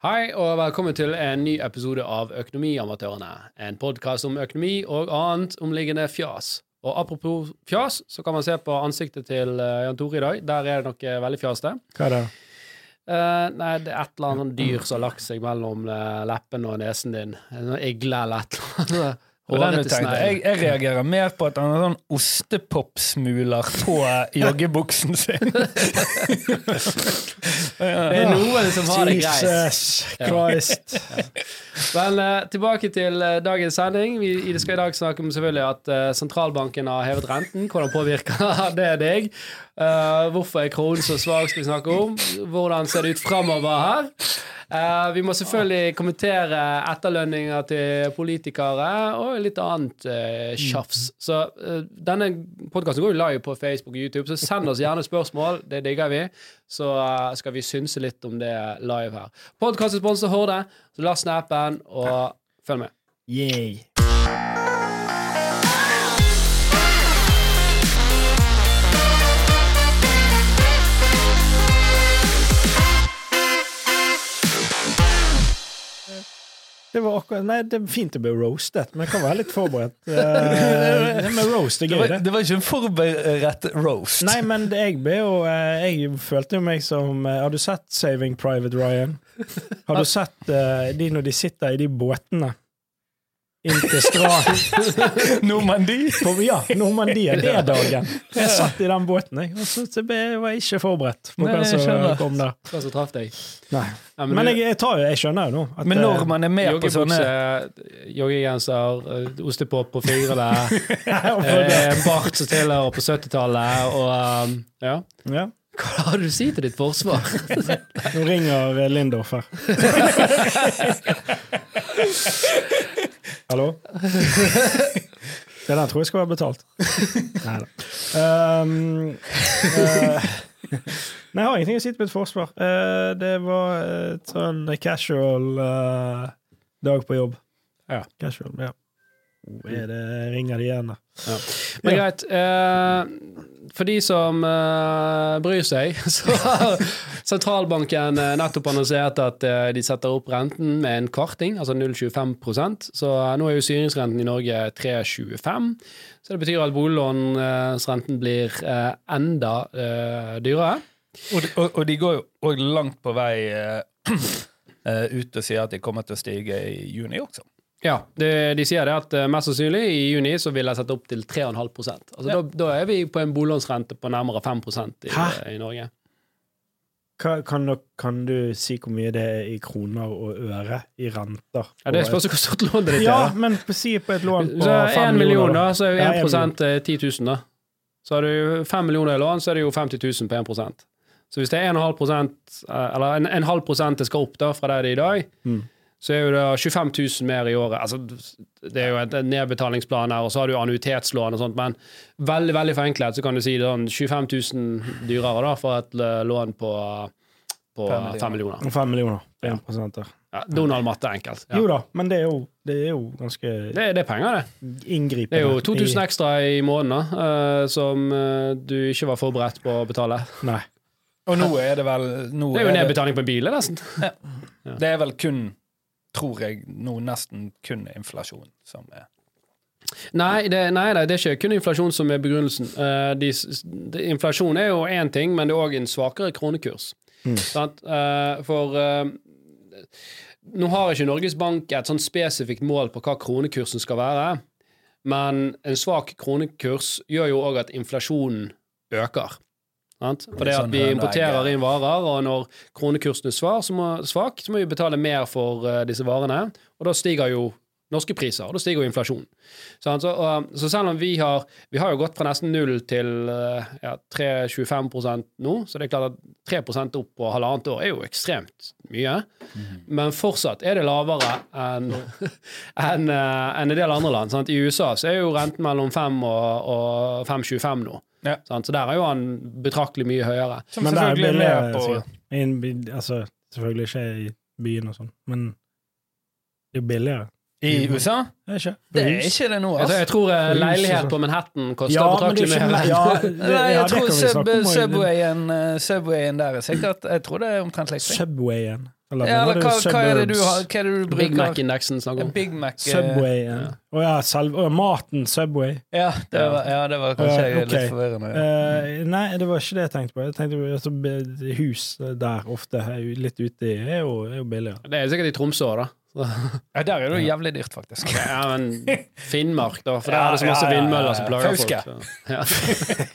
Hei, og velkommen til en ny episode av Økonomiamatørene. En podkast om økonomi og annet omliggende fjas. Og apropos fjas, så kan man se på ansiktet til eh, Jan Tore i dag. Der er det noe veldig fjaste. Hva er det? Uh, nei, det er et eller annet dyr som har lagt seg mellom eh, leppene og nesen din. En igle eller et eller annet. Og den du tenkte, jeg, jeg reagerer mer på at han har sånn ostepopsmuler på joggebuksen sin. Det er noen som har det greit. Jesus Christ. Men uh, tilbake til uh, dagens sending. Vi i det skal i dag snakke om selvfølgelig at uh, sentralbanken har hevet renten. Hvordan påvirker det deg? Eh, hvorfor er kronen så svak, skal vi snakke om. Hvordan ser det ut framover her? Eh, vi må selvfølgelig kommentere etterlønninger til politikere og litt annet uh, tjafs. Så uh, denne podkasten går jo live på Facebook og YouTube, så send oss gjerne spørsmål. Det digger vi. Så skal vi synse litt om det live her. Podkastens sponsor Horde, så last ned appen og følg med. Yay. Det var akkurat, nei, det er fint å bli roastet, men jeg kan være litt forberedt. Uh, det med roast er Det gøy, var, det. det var ikke en forberedt roast. Nei, men det, jeg ble jo eh, Jeg følte jo meg som eh, Har du sett Saving Private Ryan? Har du sett uh, de når de sitter i de båtene inntil stranden? Normandie. Ja, Normandie. Det er dagen. Jeg satt i den båten, jeg, og så var jeg ikke forberedt på hva som kom der. Hva som traff deg? Nei. Ja, Men men jeg, jeg, tar jeg skjønner jo nå at Men når eh, man er med på sånne Joggebukse, joggegenser, eh, ostepop på fingrene, for eh, bart som tilhører på 70-tallet, og um, ja. ja. Hva har du å si til ditt forsvar? Nå ringer eh, Lindorf her. Hallo? Det der tror jeg skal være betalt. Nei da. Um, uh, nei, jeg har ingenting å si til mitt forsvar. Uh, det var et sånn casual uh, dag på jobb. Ja. Casual, ja. Er det ringer de igjen, da? Men Ja. greit. Eh, for de som eh, bryr seg, så har sentralbanken eh, nettopp annonsert at eh, de setter opp renten med en kvarting, altså 0,25% Så eh, nå er jo styringsrenten i Norge 3,25. Så det betyr at boliglånsrenten blir eh, enda eh, dyrere. Og, de- og, og de går jo langt på vei ut og sier at de kommer til å stige i juni også. Ja, de, de sier det at eh, mest sannsynlig i juni så vil jeg sette opp til 3,5 altså, Ja. da, da er vi på en boliglånsrente på nærmere 5 i, i Norge. Hva, kan, du, kan du si hvor mye det er i kroner og øre i renter? Ja, det spørs hvor stort lånet ditt Ja, er. Ja, men si på et lån på Så fem én million, da, millioner, så er 1 Ja, 1 en million. eh, 10 000, da. Så har du 5 millioner i lån, så er det jo 50 000 på 1 Så hvis det er 1,5 prosent, eh, eller en, en halv prosent det skal opp da, fra det det er i dag, Mm. Så er jo det 25 000 mer i året. Altså, det er jo en nedbetalingsplan her, og så har du annuitetslån og sånt, men veldig veldig forenklet så kan du si det sånn 25 000 dyrere da, for et lån på, på 5 millioner. 5 millioner. Og millioner. Ja. 1 prosent der. Ja, Donald Matte er enkelt. Ja. Jo da, men det er jo, det er jo ganske Det, det er penger, det. inngripende. Det er jo 2000 i- ekstra i måneden eh, som uh, du ikke var forberedt på å betale. Nei. Og nå er det vel nå Det er jo nedbetaling på en bil, nesten. det er vel kun, tror jeg, nå nesten kun inflasjon som er Nei, det, nei, det er ikke kun inflasjon som er begrunnelsen. Uh, de, de, inflasjon er jo én ting, men det er òg en svakere kronekurs. Mm. Sant? Eh, for uh, nå har ikke Norges Bank et sånn spesifikt mål på hva kronekursen skal være, men en svak kronekurs gjør jo òg at inflasjonen øker. For det at Sånn vi importerer inn varer, og når kronekursen er svak, så må vi betale mer for eh, disse varene, og da stiger jo norske priser, og da stiger jo inflasjonen. Så, Så, og, så selv om vi har Vi har jo gått fra nesten null til eh, ja, 3,25% nå, så det er klart at 3 opp på halvannet år er jo ekstremt mye. Men fortsatt er det lavere enn en, eh, en del andre land. Sant? I USA så er jo renten mellom 5 og, og 5,25 nå. Ja. Sant? Så der er jo han betraktelig mye høyere. Som Men det er selvfølgelig er billigere, på altså, selvfølgelig ikke i byen og sånn, men det er jo billigere. I USA? Er det ikke? Det er ikke det nå, altså. jeg tror eh, leilighet sånn. på Manhattan koster Ja, er betraktelig mer. ja, det, Nei, jeg tror sub. Subwayen, eh, Subwayen der er sikkert Jeg tror det er omtrent like. Subwayen. Eller Ja, eller hva, hva er det du har? Hva er det du Big bruker? Mac-indeksen snakker om. Big Mac. eh, Subway. Ja. Å ja, selv, maten Subway. Ja, det var, ja, det var kanskje Ja, okay. litt forvirrende. Ja. Eh, nei, det var ikke det jeg tenkte på. Jeg tenkte på altså, Hus der ofte er litt ute er jo, er jo billigere. Det er sikkert i Tromsø òg, da. Ja, der er det jo jævlig dyrt, faktisk. Ja, men Finnmark, da. For der er det så masse vindmøller som plager folk. Ja.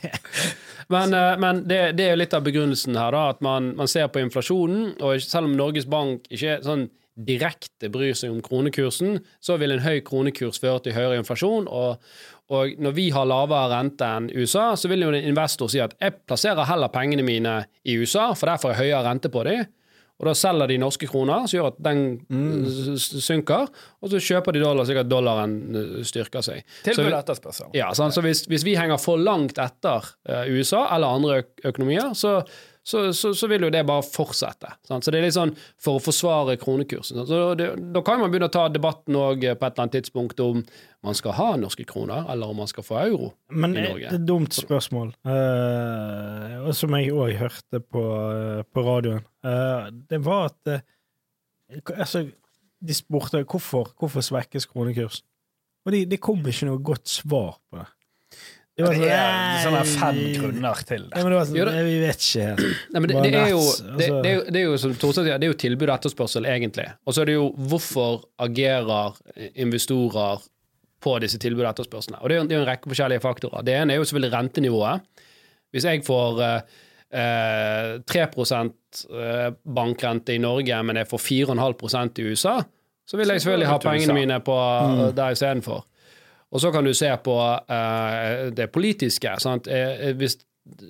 men eh, men det, det er jo litt av begrunnelsen her, da. At man, man ser på inflasjonen, og selv om Norges Bank ikke sånn direkte bryr seg om kronekursen, så vil en høy kronekurs føre til høyere inflasjon. og og når vi har lavere rente enn USA, så vil jo en investor si at jeg plasserer heller pengene mine i USA, for der får jeg høyere rente på dem. Og da selger de norske kroner, som gjør at den s- synker. Og så kjøper de dollar, slik at dollaren eh, styrker seg. Tilbud og etterspørsel. ja, sånn, så hvis, hvis vi henger for langt etter uh, USA eller andre øk økonomier, så, så, så, så vil jo det bare fortsette. Sant? Så det er litt sånn for å forsvare kronekursen. Så det, da kan man begynne å ta debatten òg på et eller annet tidspunkt om man skal ha norske kroner, eller om man skal få euro. Men I Norge. Men et dumt spørsmål, uh, som jeg òg hørte på, uh, på radioen, uh, det var at Altså, de spurte hvorfor, hvorfor svekkes kronekursen. Og de, det kom ikke noe godt svar på det. De Det er sånn, sånne fem grunner til Ja, det. men det var sånn, Jo, det- Vi vet ikke helt. Nei, men det, det, er jo, det, altså. det, er jo, det er jo som Torstein sier, det er jo tilbud og etterspørsel, egentlig. Og så er det jo hvorfor agerer investorer på disse tilbud og etterspørslene. Og det er, jo, det er en rekke forskjellige faktorer. Det ene er jo selvfølgelig rentenivået. Hvis jeg får eh, eh, 3 eh, bankrente i Norge, men jeg får 4,5% i USA, så vil jeg selvfølgelig ha pengene mine på Mm. eh, der istedenfor. Og så kan du se på eh, det politiske. Sant? Eh, hvis,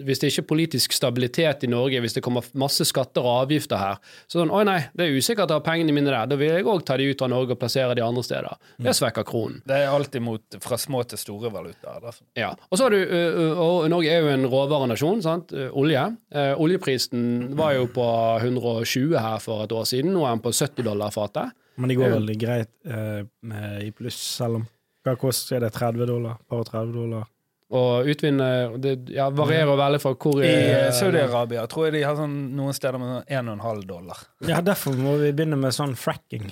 hvis det ikke er politisk stabilitet i Norge, hvis det kommer masse skatter og avgifter her, så sånn, oi nei, det er usikkert å ha pengene mine der, da vil jeg òg ta de ut av Norge og plassere de andre steder. Det svekker kronen. Det er alltid mot fra små til store valutaer. Ja. Og så har du, ø, og Norge er jo en råvarenasjon, sant? Olje. Eh, oljeprisen var jo på 120 her for et år siden, nå er den på 70 dollar fatet. Men det går veldig greit eh, med, i pluss, selv om Hva koster det? 30 dollar? Par 30 dollar? Og utvinne det ja, varierer veldig fra hvor I eh, eh, Saudi-Arabia tror jeg de har sånn, noen steder med sånn 1,5 dollar. Ja, derfor må vi begynne med sånn fracking.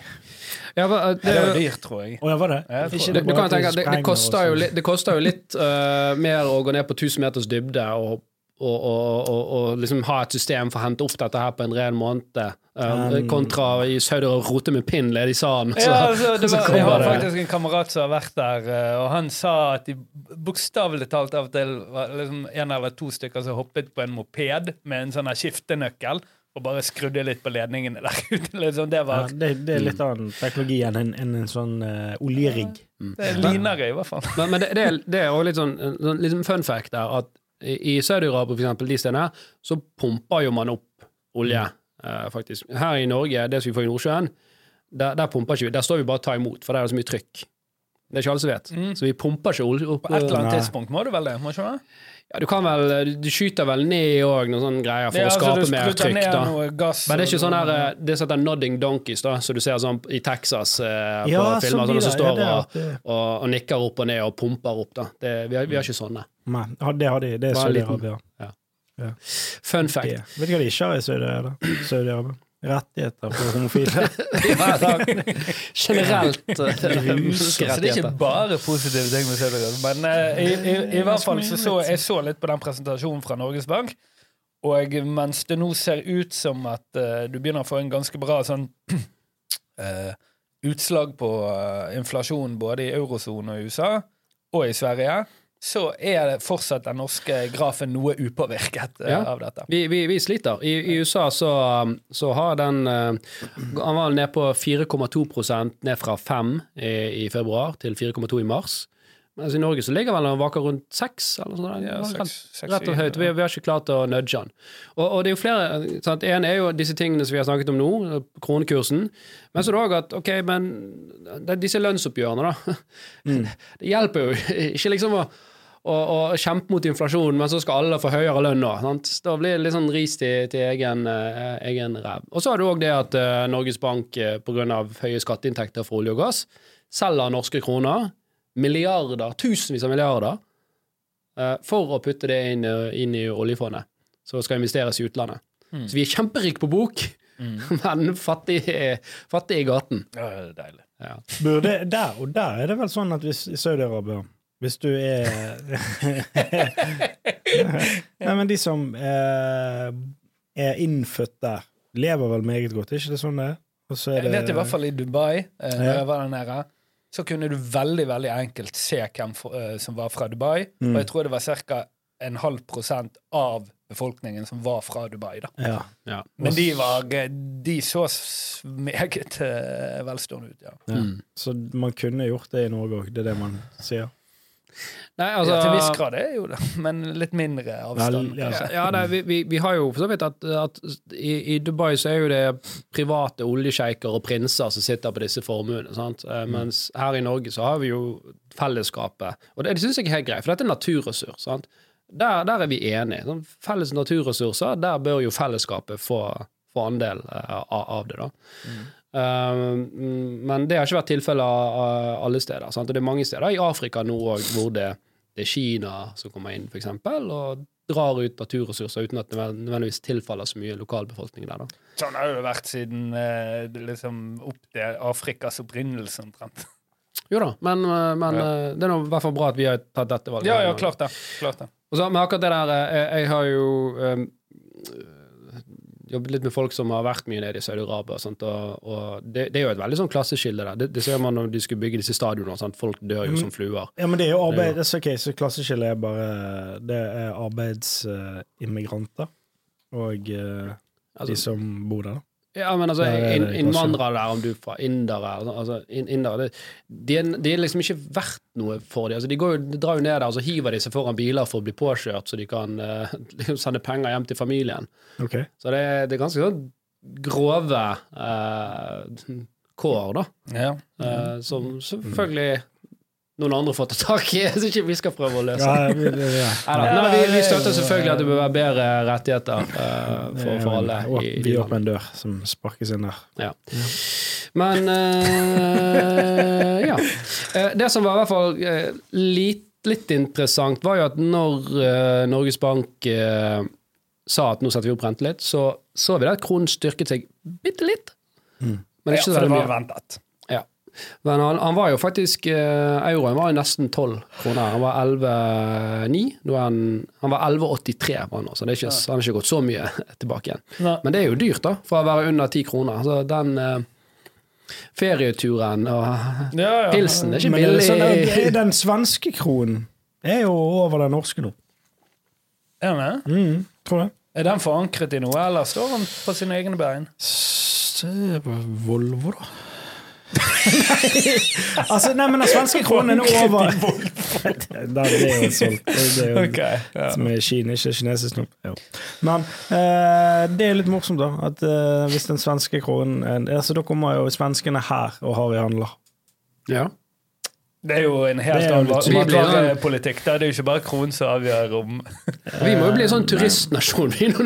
ja, det, Det er jo dyrt, tror jeg. Å ja, var det? Jeg tror det. du, kan tenke det, det, koster jo sånn. litt, det koster jo litt uh, mer å gå ned på 1000 meters dybde og, og, og, og, og liksom ha et system for å hente opp dette her på en ren måned, Um, kontra i Saudi og rote med pinn nede i salen. så- Ja, altså, det var, jeg har det- faktisk en kamerat som har vært der, eh, og han sa at de bokstavelig talt av og til var liksom en eller to stykker som hoppet på en moped med en sånn skiftenøkkel og bare skrudde litt på ledningene der ute. Liksom, det Ja, det, det er litt annen teknologi enn en, en, en sånn uh, oljerigg. Det ligner linere, i hvert fall. Men, men det, det, er, det er også litt sånn, sånn litt sånn fun fact der, at i Saudi-Arabia, eksempel, de stedene så pumper jo man opp olje, eh, faktisk. Her i Norge, det som vi får i Nordsjøen, der, der pumper ikke vi. Der står vi bare og tar imot, for der er det så mye trykk. Det er ikke alle som vet. Mm. Så vi pumper ikke olje opp. På et eller annet tidspunkt må du vel det? må ikke det? Ja, du kan vel, du skyter vel ned òg noen sånne greier for Ja, å altså, skape altså, mer trykk, da. gass Men det er ikke sånn her eh, Det som heter nodding donkeys, da, som du ser sånn i Texas eh, på filmer, sånn sånne som. Står det er og, og, og nikker opp og ned og pumper opp. da. Det, vi, har, vi har ikke sånne. Nei, ja, det har de. Det er Saudi-Arabia. Fun fact. Det- Vet du hva de ikke har i Saudi-Arabia? Rettigheter for homofile. Ja, generelt eh, Så det er ikke bare positive ting med Saudi-Arabia. Men uh, i, i, i hvert fall så, så jeg så litt på den presentasjonen fra Norges Bank. Og mens det nå ser ut som at uh, du begynner å få en ganske bra sånn uh, utslag på inflasjon både i eurosonen og i USA og i Sverige, så er det fortsatt den norske grafen noe upåvirket eh, Ja. av dette. Vi, vi, vi sliter. I, I USA så, um, så har den uh, Han var ned på 4,2 ned fra 5 i, i februar til 4,2 i mars. Mens i Norge så ligger vel den vaker rundt 6, eller noe sånt. Ja, seks- seks- Rett og høyt. Vi, vi har ikke klart å nudge den. Og, og det er jo flere sant? En er jo disse tingene som vi har snakket om nå, kronekursen. Men så er det òg at ok, men disse lønnsoppgjørene, da. Det hjelper jo ikke liksom å og, og kjempe mot inflasjonen, men så skal alle få høyere lønn nå. Sant? Da blir det litt sånn ris til, til egen, eh, egen ræv. Og så har du òg det at eh, Norges Bank eh, pga. høye skatteinntekter fra olje og gass selger norske kroner, milliarder, tusenvis av milliarder, eh, for å putte det inn, eh, inn i oljefondet, som skal investeres i utlandet. Så vi er kjemperike på bok, men fattig, fattig i gaten. Ja, det er deilig. Ja. Burde, der, og der er det vel sånn at hvis i Saudi-Arabia Hvis du er Nei, men de som eh, er innfødt der, lever vel meget godt, er ikke det sånn det er? Er Jeg vet i hvert fall i Dubai, eh, når jeg var der nede, så kunne du veldig veldig enkelt se hvem for, eh, som var fra Dubai. Mm. Og jeg tror det var ca. en halv prosent av befolkningen som var fra Dubai. da. Ja. Ja. Men de, var, de så meget eh, velstående ut, ja. ja. Mm. Så man kunne gjort det i Norge òg, det er det man sier. Nei, altså, ja. Til en viss grad er jo det, men litt mindre avstand. Vel, ja. Ja, nei, vi, vi, vi har jo for så vidt at, at i, i Dubai så er jo det private oljesjeiker og prinser som sitter på disse formuene. sant? Eh, Mens her i Norge så har vi jo fellesskapet. Og det, det syns jeg er helt greit, for dette er naturressurs. sant? Der, der er vi enige. Sånn, felles naturressurser, der bør jo fellesskapet få, få andel uh, av, det. da. Mm, men det har ikke vært tilfellet av alle steder. Sant? Og det er mange steder i Afrika nå òg hvor det, det er Kina som kommer inn, eksempel, og drar ut naturressurser uten at det nødvendigvis tilfaller så mye lokalbefolkning der. da. Sånn har det jo vært siden eh, liksom opp til Afrikas opprinnelse, omtrent. Jo da, men, eh, men Ja. eh, det er nå i hvert fall bra at vi har tatt dette valget. Ja, ja, klart det. Klart det. Så, men akkurat det der eh, Jeg, jeg har jo um, jobbet litt med folk som har vært mye nede i Saudi-Arabia. og Og, og det, det er jo et veldig sånn klasseskille der. Det, det ser man når de skulle bygge disse stadionene. Folk dør jo som fluer. Ja, men det er jo arbeid ok, så klasseskille er bare Det er arbeidsimmigranter og eh, de Altså, som bor der, da. Ja, men altså, er innvandrere der, om du er fra indere altså, inn, indere, det, de, er, de er liksom ikke verdt noe for dem. Altså, de, går de drar jo ned der og så hiver de seg foran biler for å bli påkjørt, så de kan uh, liksom sende penger hjem til familien. Okay. Så det, det er ganske sånn grove uh, kår, da. Ja. Uh, som selvfølgelig noen andre får ta tak i, så ikke vi skal prøve å løse. Ja, vi, ja. Nei, vi, vi støtter selvfølgelig at det bør være bedre rettigheter uh, for, for alle. Og i- i vi åpner en dør som sparkes inn der. Ja. Men uh, ja. Eh, det som var i hvert fall uh, litt, litt interessant, var jo at når Norges Bank sa at nå setter vi opp renten litt, så så vi at kronen styrket seg bitte litt. Men ja, ikke så for det veldig var mye. ventet. Men han, han var jo faktisk eh, Euroen var jo nesten 12 kroner. Han var 11,9. Er Han, han var 11,83 var han nå, så det er ikke, han har ikke gått så mye tilbake igjen. Nei. Men det er jo dyrt, da, for å være under 10 kroner. Så den eh, ferieturen og Ja, ja. pilsen det er ikke Men er billig. sånn, er den svenske kronen er jo over den norske nå. Er den det? Mm, tror jeg. Er den forankret i noe, eller står den på sine egne bein? Se på Volvo, da. Altså, nei, men den svenske kronen er over Det er jo solgt. Det er jo okay, ja. som er Kina, ikke kinesisk nå. Men eh, det er litt morsomt, da. At eh, hvis den svenske kronen er altså, Da kommer jo svenskene her og har i handler. Ja. Det er jo en helt annen matvarepolitikk. Der det er jo ikke bare kronen som avgjør om Vi må jo bli en sånn turistnasjon, vi, nå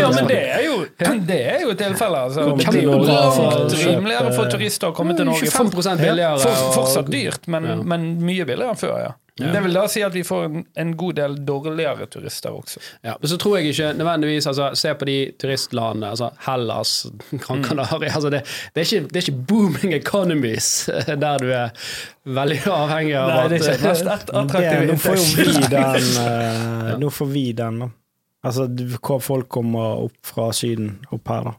Ja, men det er jo, det er jo tilfellet. Altså. Det er jo langt rimeligere for turister å komme til Norge. 25 billigere. For, fortsatt dyrt, men, men mye billigere enn før, ja. Ja. Det vil da si at vi får en, en god del dårligere turister også. Ja, men så tror jeg ikke nødvendigvis altså, Se på de turistlandene, altså Hellas, Gran Canaria altså, det, det, er ikke, det er ikke booming economies der du er veldig avhengig av at det Det, nå får jo vi den eh, Nå får vi den, da. Altså, hvor folk kommer opp fra Syden, opp her, da.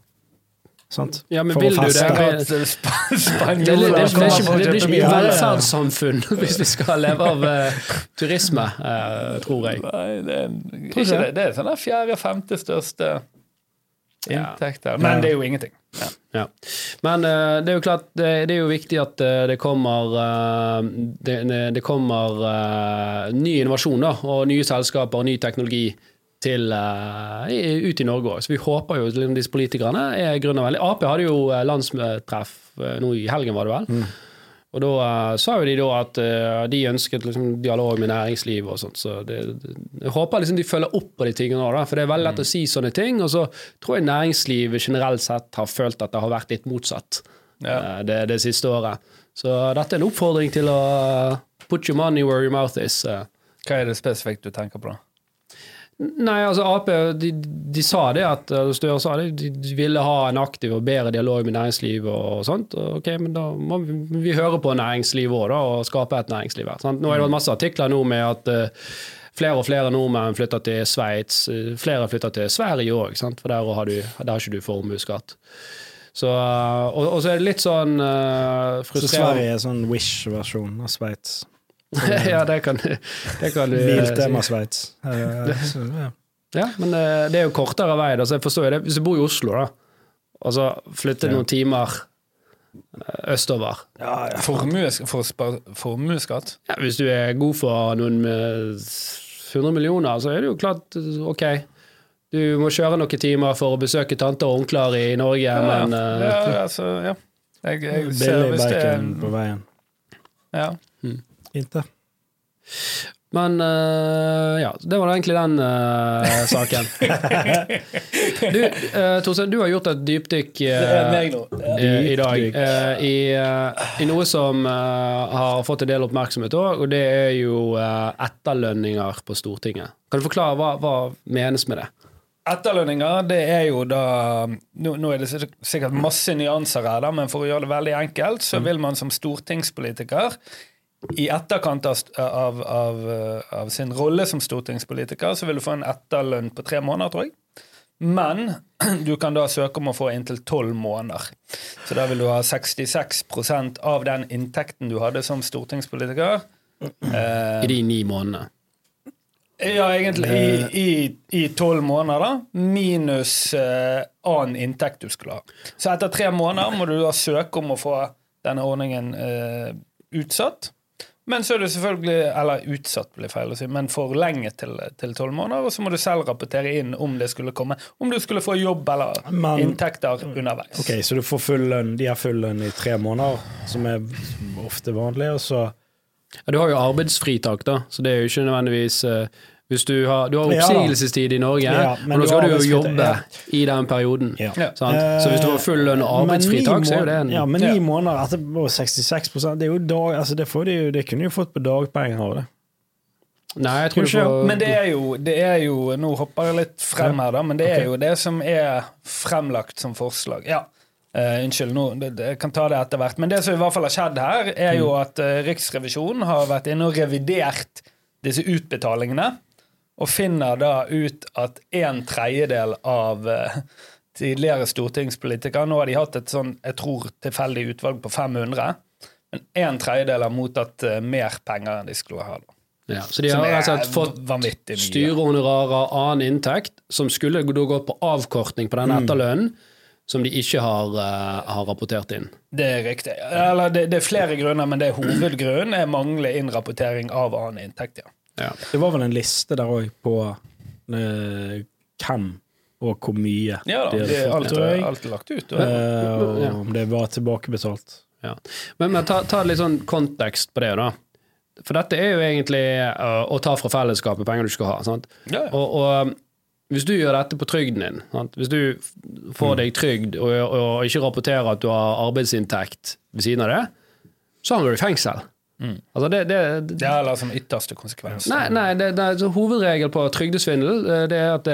Sant? Ja, men For vil du feste. det? Det, det, det, det, det, ikke- det blir ikke mye velferdssamfunn hvis vi skal leve av uh, turisme, uh, tror jeg. Nei, det er, ikke det? det. er sånn der fjerde-femte største Ja. inntekter. Men det er jo ingenting. Ja. Men uh, det er jo klart, det, det er jo viktig at uh, det kommer uh, det, det kommer ny innovasjon da, og nye selskaper og ny teknologi til, uh, ut i Norge òg. Så vi håper jo liksom, disse politikerne er grunner veldig. Ap hadde jo landstreff landsmøtetreff eh, nå i helgen, var det vel. Og da uh, sa jo de da at uh, de ønsket liksom, dialog med næringslivet og sånt. Så det, det, jeg håper liksom de følger opp på de tingene òg, for det er veldig lett å si sånne ting. Og så tror jeg næringslivet generelt sett har følt at det har vært litt motsatt Ja. eh, det, det siste året. Så dette er en oppfordring til å eh, put your money where your mouth is. eh. Hva er det spesifikt du tenker på, da? Nei, altså Ap de, de sa det at Støre sa det, de, de ville ha en aktiv og bedre dialog med næringslivet og sånt. Og ok, men da må vi, vi høre på næringslivet òg, og skape et næringsliv her. Sant? Nå er det masse artikler nå med at uh, flere og flere nordmenn flytter til Sveits. Uh, flere flytter til Sverige òg, for der har, du, der har ikke du formuesskatt. Så, eh, og, og så er det litt sånn uh, Så Sverige er sånn Wish-versjon av Sveits. ja, det kan, det kan du eh, Biltema si. Sveits. Eh, ja. Ja, men eh, det er jo kortere vei. Da, så jeg forstår det. Hvis du bor i Oslo, da, og så flytter Ja. noen timer eh, østover Ja, ja. Formues, for spar- ja, Hvis du er god for noen med 100 millioner, så er det jo klart OK. Du må kjøre noen timer for å besøke tanter og onkler i Norge, men eh, ja, altså, ja. Jeg, jeg ser hvis det er på veien. ja. Fint, det. Men uh, ja, det var egentlig den uh, saken. du, uh, Torstein, du har gjort et dypdykk i dag i, i noe som har fått en del oppmerksomhet òg, og det er jo etterlønninger på Stortinget. Kan du forklare hva, hva menes med det? Etterlønninger, det er jo da Nå, nå er det sikkert masse nyanser her, da, men for å gjøre det veldig enkelt, så vil man som stortingspolitiker i etterkant av, av, av, eh, av sin rolle som stortingspolitiker, så vil du få en etterlønn på tre måneder, tror jeg. Men du kan da søke om å få inntil tolv måneder. Så da vil du ha 66% av den inntekten du hadde som stortingspolitiker. Eh, I de ni månedene. ja, egentlig i tolv måneder, da. Minus eh, annen inntekt du skulle ha. Så etter tre måneder må du da søke om å få denne ordningen eh, utsatt. Men så er det selvfølgelig Eller utsatt, blir feil å si, men forlenget til til tolv måneder. Og så må du selv rapportere inn om det skulle komme Om du skulle få jobb eller Men- inntekter underveis. Ok, Så du får full lønn, de har full lønn i tre måneder, som er ofte vanlig, og så Ja, du har jo arbeidsfritak, da, så det er jo ikke nødvendigvis eh, hvis du har, du har oppsigelsestid i Norge, Ja, men og nå skal du jo jobbe ja. i den perioden. Ja. Ja. Sant? Så hvis du har full lønn og Men arbeidsfritak, så er jo det en Ja, men ni Ja. måneder etterpå 66% Det er jo dag, altså det, får de jo, det kunne de jo fått på dagpenger av det. Nei, jeg tror ikke, får Men det er, jo, det er jo Nå hopper jeg litt frem her, da, men det er jo det som er fremlagt som forslag. Ja. Uh, unnskyld, nå, det, det, jeg kan ta det etter hvert. Men det som i hvert fall har skjedd her, er jo at uh, Riksrevisjonen har vært inne og revidert disse utbetalingene, og finner da ut at en tredjedel av eh, tidligere stortingspolitikere Nå har de hatt et sånn, jeg tror, tilfeldig utvalg på 500. Men en tredjedel har mottatt eh, mer penger enn de skulle ha. Da. ja, Så de har slett fått styrehonorarer, annen inntekt, som skulle gått på avkortning på den etterlønnen, som de ikke har, eh, har rapportert inn. Det er riktig. Eller det, det er flere grunner, men det hovedgrunnen er manglende innrapportering av annen inntekt. ja. Ja. Det var vel en liste der òg på uh, hvem og hvor mye Ja da, de hadde det, fått, alt, tror jeg. alt er lagt ut. Og, uh, og om det var tilbakebetalt. Ja. Men, men ta, ta litt sånn kontekst på det, da. For dette er jo egentlig uh, å ta fra fellesskapet penger du skal ha. Sant? ja, ja. Og, og um, hvis du gjør dette på trygden din, sant? hvis du får deg trygd og, og ikke rapporterer at du har arbeidsinntekt ved siden av det, så havner du i fengsel. Altså det, det, det, Det er altså som ytterste konsekvens. Nei, nei det, det er så hovedregel på trygdesvindel eh, det er at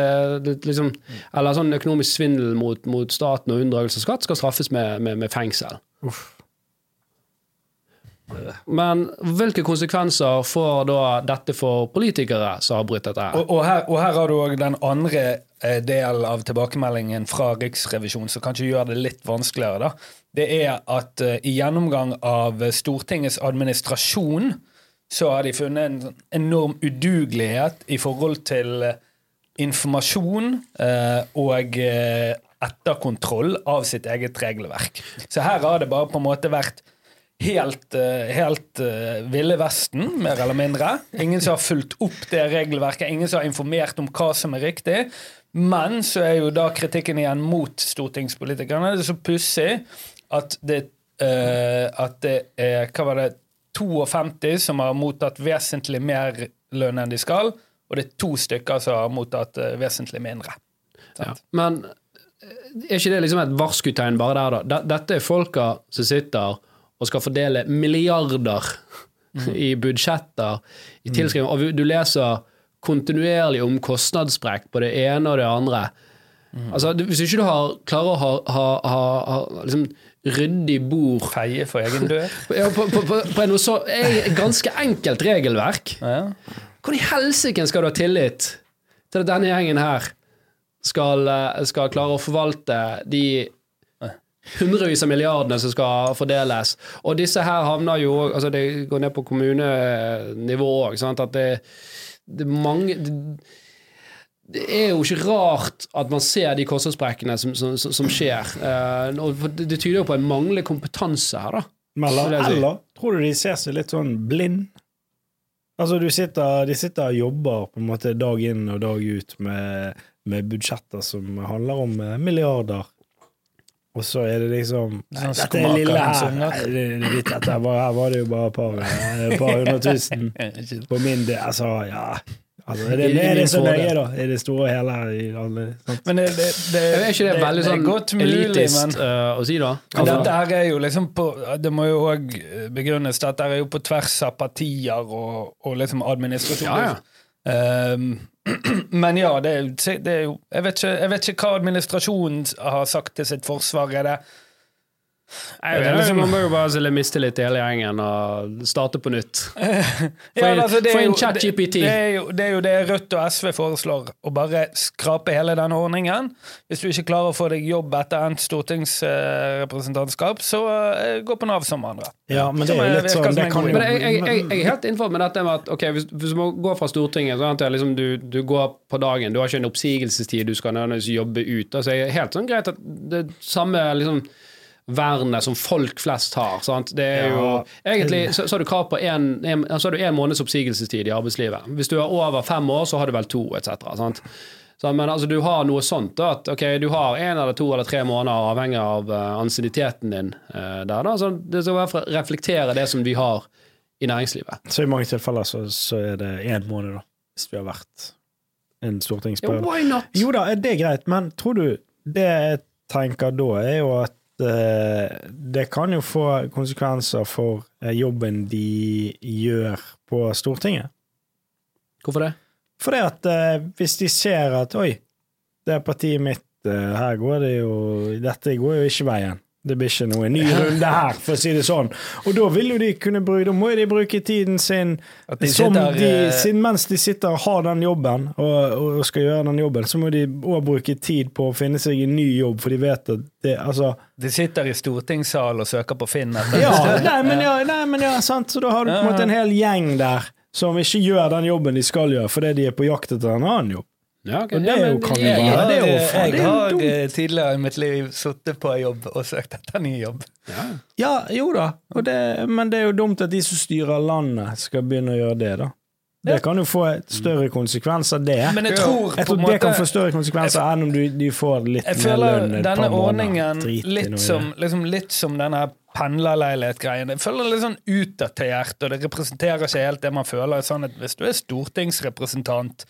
det, liksom, Eller sånn økonomisk svindel mot, mot staten og unndragelse av skatt skal straffes med, med, med fengsel. Men hvilke konsekvenser får da dette for politikere som har brutt dette? her? Og, og, her, og her har du òg den andre eh, delen av tilbakemeldingen fra Riksrevisjonen som kanskje gjør det litt vanskeligere. da. Det er at eh, i gjennomgang av Stortingets administrasjon så har de funnet en sånn enorm udugelighet i forhold til eh, informasjon eh, og etterkontroll av sitt eget regelverk. Så her har det bare på en måte vært helt, helt Ville Vesten, mer eller mindre. Ingen som har fulgt opp det regelverket, ingen som har informert om hva som er riktig. Men så er jo da kritikken igjen mot stortingspolitikerne. Det er så pussig at det, uh, at det er Hva var det? 52 som har mottatt vesentlig mer lønn enn de skal, og det er to stykker som har mottatt uh, vesentlig mindre. Ja. Men eh, er ikke det liksom et varskutegn bare der, da? Dette- er folka som sitter og skal fordele milliarder i budsjetter, i tilskriving, og du leser kontinuerlig om kostnadssprekk på det ene og det andre. Altså, Hvis ikke du har, klarer å ha, ha, ha, ha liksom, ryddig bord Feie for egen dør. ja, på, på, på, på en så ganske enkelt regelverk Ja. Hvordan i helsike skal du ha tillit til at denne gjengen her skal, eh, skal klare å forvalte de hundrevis av milliardene som skal fordeles? Og disse her havner jo altså Det går ned på kommunenivå òg, at det, det mange det, det er jo ikke rart at man ser de kostnadssprekkene som, som, som, skjer. Uh, det, det tyder jo på en manglende kompetanse her, da. Eller, eller tror du de ser seg litt sånn blind? Altså, du sitter, de sitter og jobber på en måte dag inn og dag ut med, med budsjetter som handler om eh, milliarder. Og så er det liksom Nei, Sånn dette er lille her. Nei, dette var, her var det jo bare et par, eh, par hundre tusen på min del. Altså, ja altså, er, det, i er det så nøye, da? I det store og hele? I alle? Men det, det, det, Er ikke det, veldig det er sånn mulig, elitist men uh, å si, da? Men dette her er jo liksom på Det må jo òg begrunnes. Dette er jo på tvers av partier og, og liksom administrasjon. Ja, ja. Um, men ja, det det er jo jeg vet, ikke, jeg vet ikke hva administrasjonen har sagt til sitt forsvar. Er det Jeg vet, liksom, man må jo bare stille mistillit til hele gjengen og starte på nytt. Få Ja, inn, altså, er ChatGPT. Det, det, er jo, det er jo det Rødt og SV foreslår, å bare skrape hele denne ordningen. Hvis du ikke klarer å få deg jobb etter endt stortingsrepresentantskap, så eh, gå på Nav som andre. Ja, men det er jo litt sånn det kan jo Men jeg, jeg, jeg, jeg er helt innenfor med dette med at ok, hvis, hvis du må gå fra Stortinget sånn at det liksom, du, du går på dagen, du har ikke en oppsigelsestid du skal nødvendigvis jobbe ut. Altså, jeg er helt sånn greit at det samme liksom, vernet som folk flest har. Sant? Det er jo, egentlig så, så har du krav på en, en, så har du en måneds oppsigelsestid i arbeidslivet. Hvis du er over fem år, så har du vel to, etc. Sant? Så, men altså, du har noe sånt, da, at ok, du har en eller to eller tre måneder, avhengig av uh, ansienniteten din uh, der. Da. Så det skal bare reflektere det som vi har i næringslivet. Så i mange tilfeller så, så er det én måned, da, hvis vi har vært en Ja, stortingsperiode. why? Jo da, det er greit, men tror du Det jeg tenker da, er jo at det kan jo få konsekvenser for eh, jobben de gjør på Stortinget. Hvorfor det? For det at eh, hvis de ser at oi, det er partiet mitt, eh, her går det jo Dette går jo ikke veien. Det blir ikke noe ny runde her, for å si det sånn. Og da vil jo de kunne bruke Da må jo de bruke tiden sin de som sitter, de, eh, sin, Mens de sitter og har den jobben, og, og skal gjøre den jobben, så må de òg bruke tid på å finne seg en ny jobb, for de vet at det Altså De sitter i stortingssal og søker på Finn etter Ja, nei, men ja, nei, men ja sant. Så da har du på en måte en hel gjeng der som ikke gjør den jobben de skal gjøre, fordi de er på jakt etter en annen jobb. Ja, okay. Det Ja, er jo men- kan jo ja, være- ja, det er jo faen, jeg det er jo har eh, tidligere i mitt liv sittet på jobb og søkt etter ny jobb. Ja, jo da, og det, men det er jo dumt at de som styrer landet, skal begynne å gjøre det, da. Det kan jo få større konsekvenser, det. Men jeg tror Jeg tror en det kan få større konsekvenser enn om du, de får litt mer lønn. Jeg føler denne ordningen litt som, liksom, litt som denne pendlerleilighet-greien. Jeg føler det litt sånn utdatert, og det representerer ikke helt det man føler. Sånn at hvis du er stortingsrepresentant,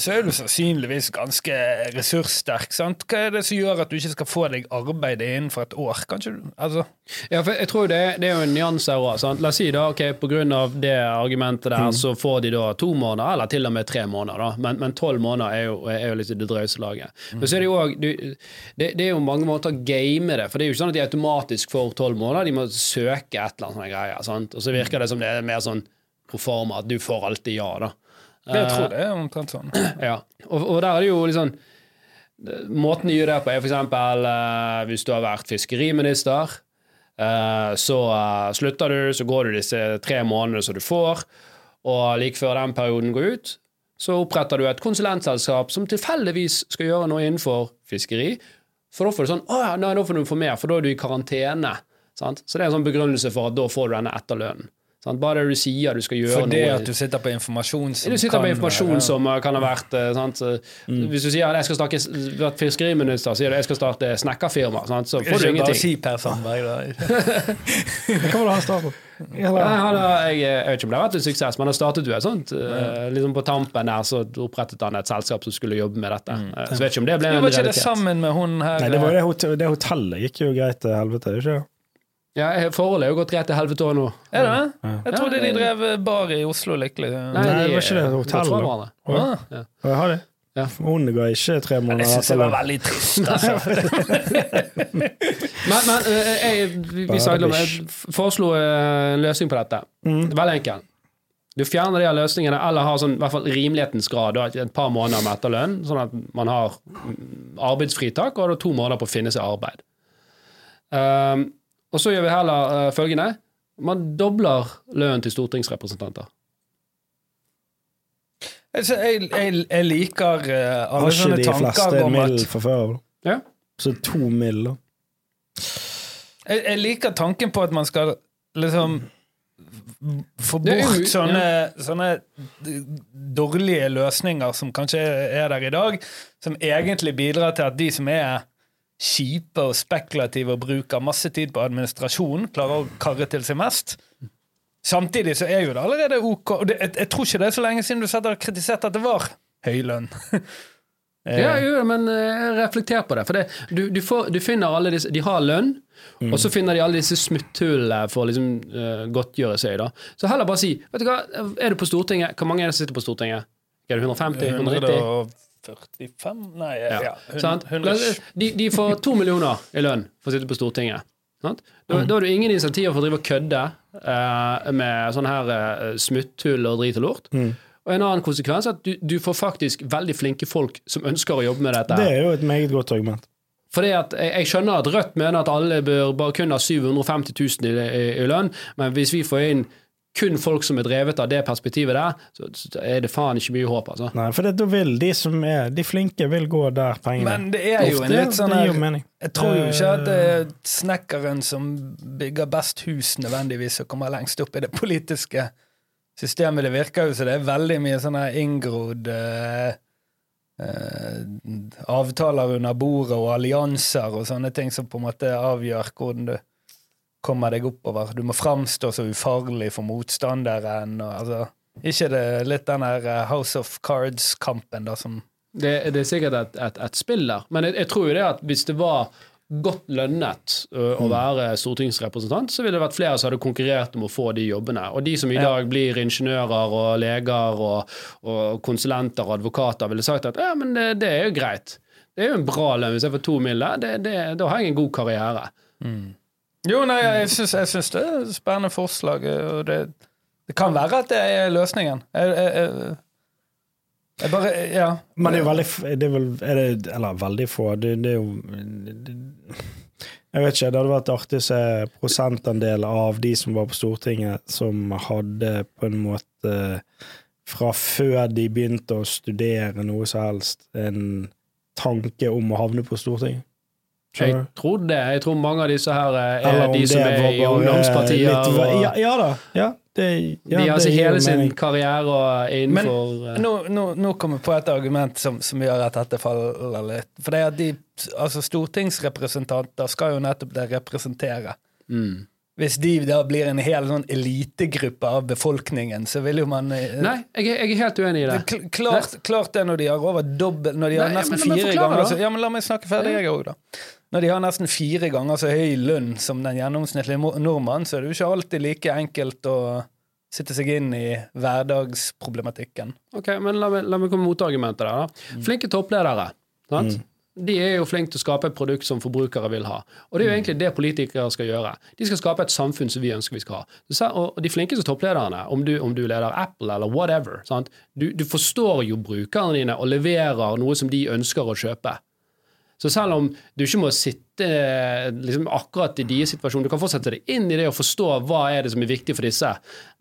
så er du sannsynligvis ganske ressurssterk. Sant? Hva er det som gjør at du ikke skal få deg arbeid innenfor et år? Kanskje Altså Ja, for jeg tror det, det er jo en nyanse her òg. La oss si da, ok, på grunn av det argumentet der, så får de da to måneder, eller til og med tre måneder, da. Men, men tolv måneder er jo, er jo litt det drøyeste laget. Men så er det jo òg det, det er jo mange måter å game det, for det er jo ikke sånn at de automatisk får tolv måneder, de må søke et eller annet sånne greier. Sant? Og så virker det som det er mer sånn pro forma, at du får alltid ja, da. Jeg tror det er omtrent sånn. Ja, og, og der er det jo liksom Måten de gjør det på, er f.eks. Uh, hvis du har vært fiskeriminister. eh, så eh, slutter du, så går du disse tre månedene som du får, og like før den perioden går ut, så oppretter du et konsulentselskap som tilfeldigvis skal gjøre noe innenfor fiskeri. For da får du sånn Å ja, nei, da får du få mer, for da er du i karantene. Sant? Så det er en sånn begrunnelse for at da får du denne etterlønnen. Sant? Bare det du sier du skal gjøre Fordi noe at du sitter på informasjon som du sitter kan med informasjon som uh, kan ha vært sant? Så, Hvis du sier at jeg skal starte vært fiskeriminister, sier du jeg skal starte snekkerfirma, sant? så får du ingenting. si Per Sandberg, da. Hva var det han startet? Nei, han har, jeg, jeg vet ikke om det har vært en suksess, men han startet jo et sånt. uh, liksom På tampen der så opprettet han et selskap som skulle jobbe med dette. Mm. så vet ikke om det ble en var ikke det sammen med hun her Nei, det, var det, hotell, det hotellet gikk jo greit til helvete, ikke det? Ja, Forholdet er jo gått rett til helvete nå. Er det? Ja. Jeg trodde de drev bar i Oslo lykkelig. Nei, det var ikke det, er hotell, Ja. Ja. Jeg har det. Ja. Hun ga ikke tre Jeg måneder syns det var veldig trist, altså. Men, men eh, jeg, vi, bish. jeg foreslo eh, en løsning på dette. Mm. Veldig enkel. Du fjerner de her løsningene, eller har sånn, i hvert fall rimelighetens grad, et par måneder med etterlønn, sånn at man har mm, arbeidsfritak, og har to måneder på å finne seg arbeid. Um, og så gjør vi heller uh, følgende. Man dobler lønnen til stortingsrepresentanter. Altså, jeg, jeg, jeg liker uh, alle Har ikke sånne de tanker fleste at fra før? Ja. Så to mill, da. jeg, jeg liker tanken på at man skal liksom få bort sånne, sånne dårlige løsninger som kanskje er der i dag, som egentlig bidrar til at de som er kjipe og spekulative og bruker masse tid på administrasjon, klarer å karre til seg mest. Samtidig så er jo det allerede ok. Og det, jeg, jeg tror ikke det er så lenge siden du satt og kritiserte at det var høy lønn. Eh, Ja, jo, men eh, reflekter på det. For det, du, du, får, du finner alle disse De har lønn, og så finner de alle disse smutthullene for å liksom, uh, godtgjøre seg. da. Så heller bare si vet du hva, Er du på Stortinget? Hvor mange er det som sitter på Stortinget? Er det 150? 190? 145? Nei, ja. Ja, hun- sant? 100. De, de får to millioner i lønn for å sitte på Stortinget. Da, da har du ingen insentiver for å drive og kødde eh, med sånn her eh, smutthull og drit og lort. Og en annen konsekvens er at du, du får faktisk veldig flinke folk som ønsker å jobbe med dette. Det er jo et meget godt argument. Fordi at jeg, jeg skjønner at Rødt mener at alle bør bare kun ha 750 000 i, i, i lønn, men hvis vi får inn kun folk som er drevet av det perspektivet der, så, så er det faen ikke mye håp, altså. Nei, for det, da vil de som er De flinke, vil gå der pengene Men det er jo en litt sånn her. Jeg tror jo ikke at det er snekkeren som bygger best hus, nødvendigvis, og kommer lengst opp i det politiske systemet. Det virker jo som det er veldig mye sånne inngrodd uh, eh, avtaler under bordet og allianser og sånne ting som på en måte avgjør hvordan du kommer deg oppover. Du må framstå så ufarlig for motstanderen. Og, altså, ikke det litt den der eh, House of Cards-kampen da som Det, det er sikkert et, et, et spill der, men jeg, jeg tror jo det at hvis det var godt lønnet ø, å være stortingsrepresentant, så ville det vært flere som hadde konkurrert om å få de jobbene. Og de som i Ja. dag blir ingeniører og leger og, og konsulenter og advokater, ville sagt at ja, men det, det er jo greit. Det er jo en bra lønn hvis jeg får to mil. Det, det, da har jeg en god karriere. Jo, nei, jeg syns, det er et spennende forslag. Og det, det kan være at det er løsningen. Jeg, jeg, jeg, bare Ja. Men det er jo veldig det er vel, er det, Eller veldig få. Det, det er jo det, Jeg vet ikke. Det hadde vært artig å se prosentandel av de som var på Stortinget, som hadde på en måte fra før de begynte å studere noe som helst, en tanke om å havne på Stortinget. Jeg tror det. Jeg tror mange av disse her eh, er Eller de som er i ungdomspartiet. ungdomspartier. litt- og, ja, ja da. Ja, det, ja, de har altså hele sin mening. karriere og innenfor Men, Nå, nå, nå kommer jeg på et argument som, som gjør at dette faller litt. For det er at de, altså Stortingsrepresentanter skal jo nettopp det representere. mm. Hvis de da blir en hel sånn elitegruppe av befolkningen, så vil jo man eh, Nei, jeg, er- jeg er helt uenig i det. Det kl- klart, klart det når de har over dobbelt Når de har Nei, nesten men fire ganger da. så, Ja, men La meg snakke ferdig, jeg òg, da. Når de har nesten fire ganger så høy lønn som den gjennomsnittlige mo- nordmann, så er det jo ikke alltid like enkelt å sitte seg inn i hverdagsproblematikken. Ok, men La meg, la meg komme med motargumentet der. da. Flinke toppledere. Sant? De er jo flinke til å skape et produkt som forbrukere vil ha. Og det er jo egentlig det politikere skal gjøre. De skal skape et samfunn som vi ønsker vi skal ha. Og de flinkeste topplederne, om du, om du leder Apple eller whatever, sant? Du, du forstår jo brukerne dine og leverer noe som de ønsker å kjøpe. Så selv om du ikke må sitte liksom, akkurat i deres situasjon, du kan fortsette deg inn i det og forstå hva er det som er viktig for disse,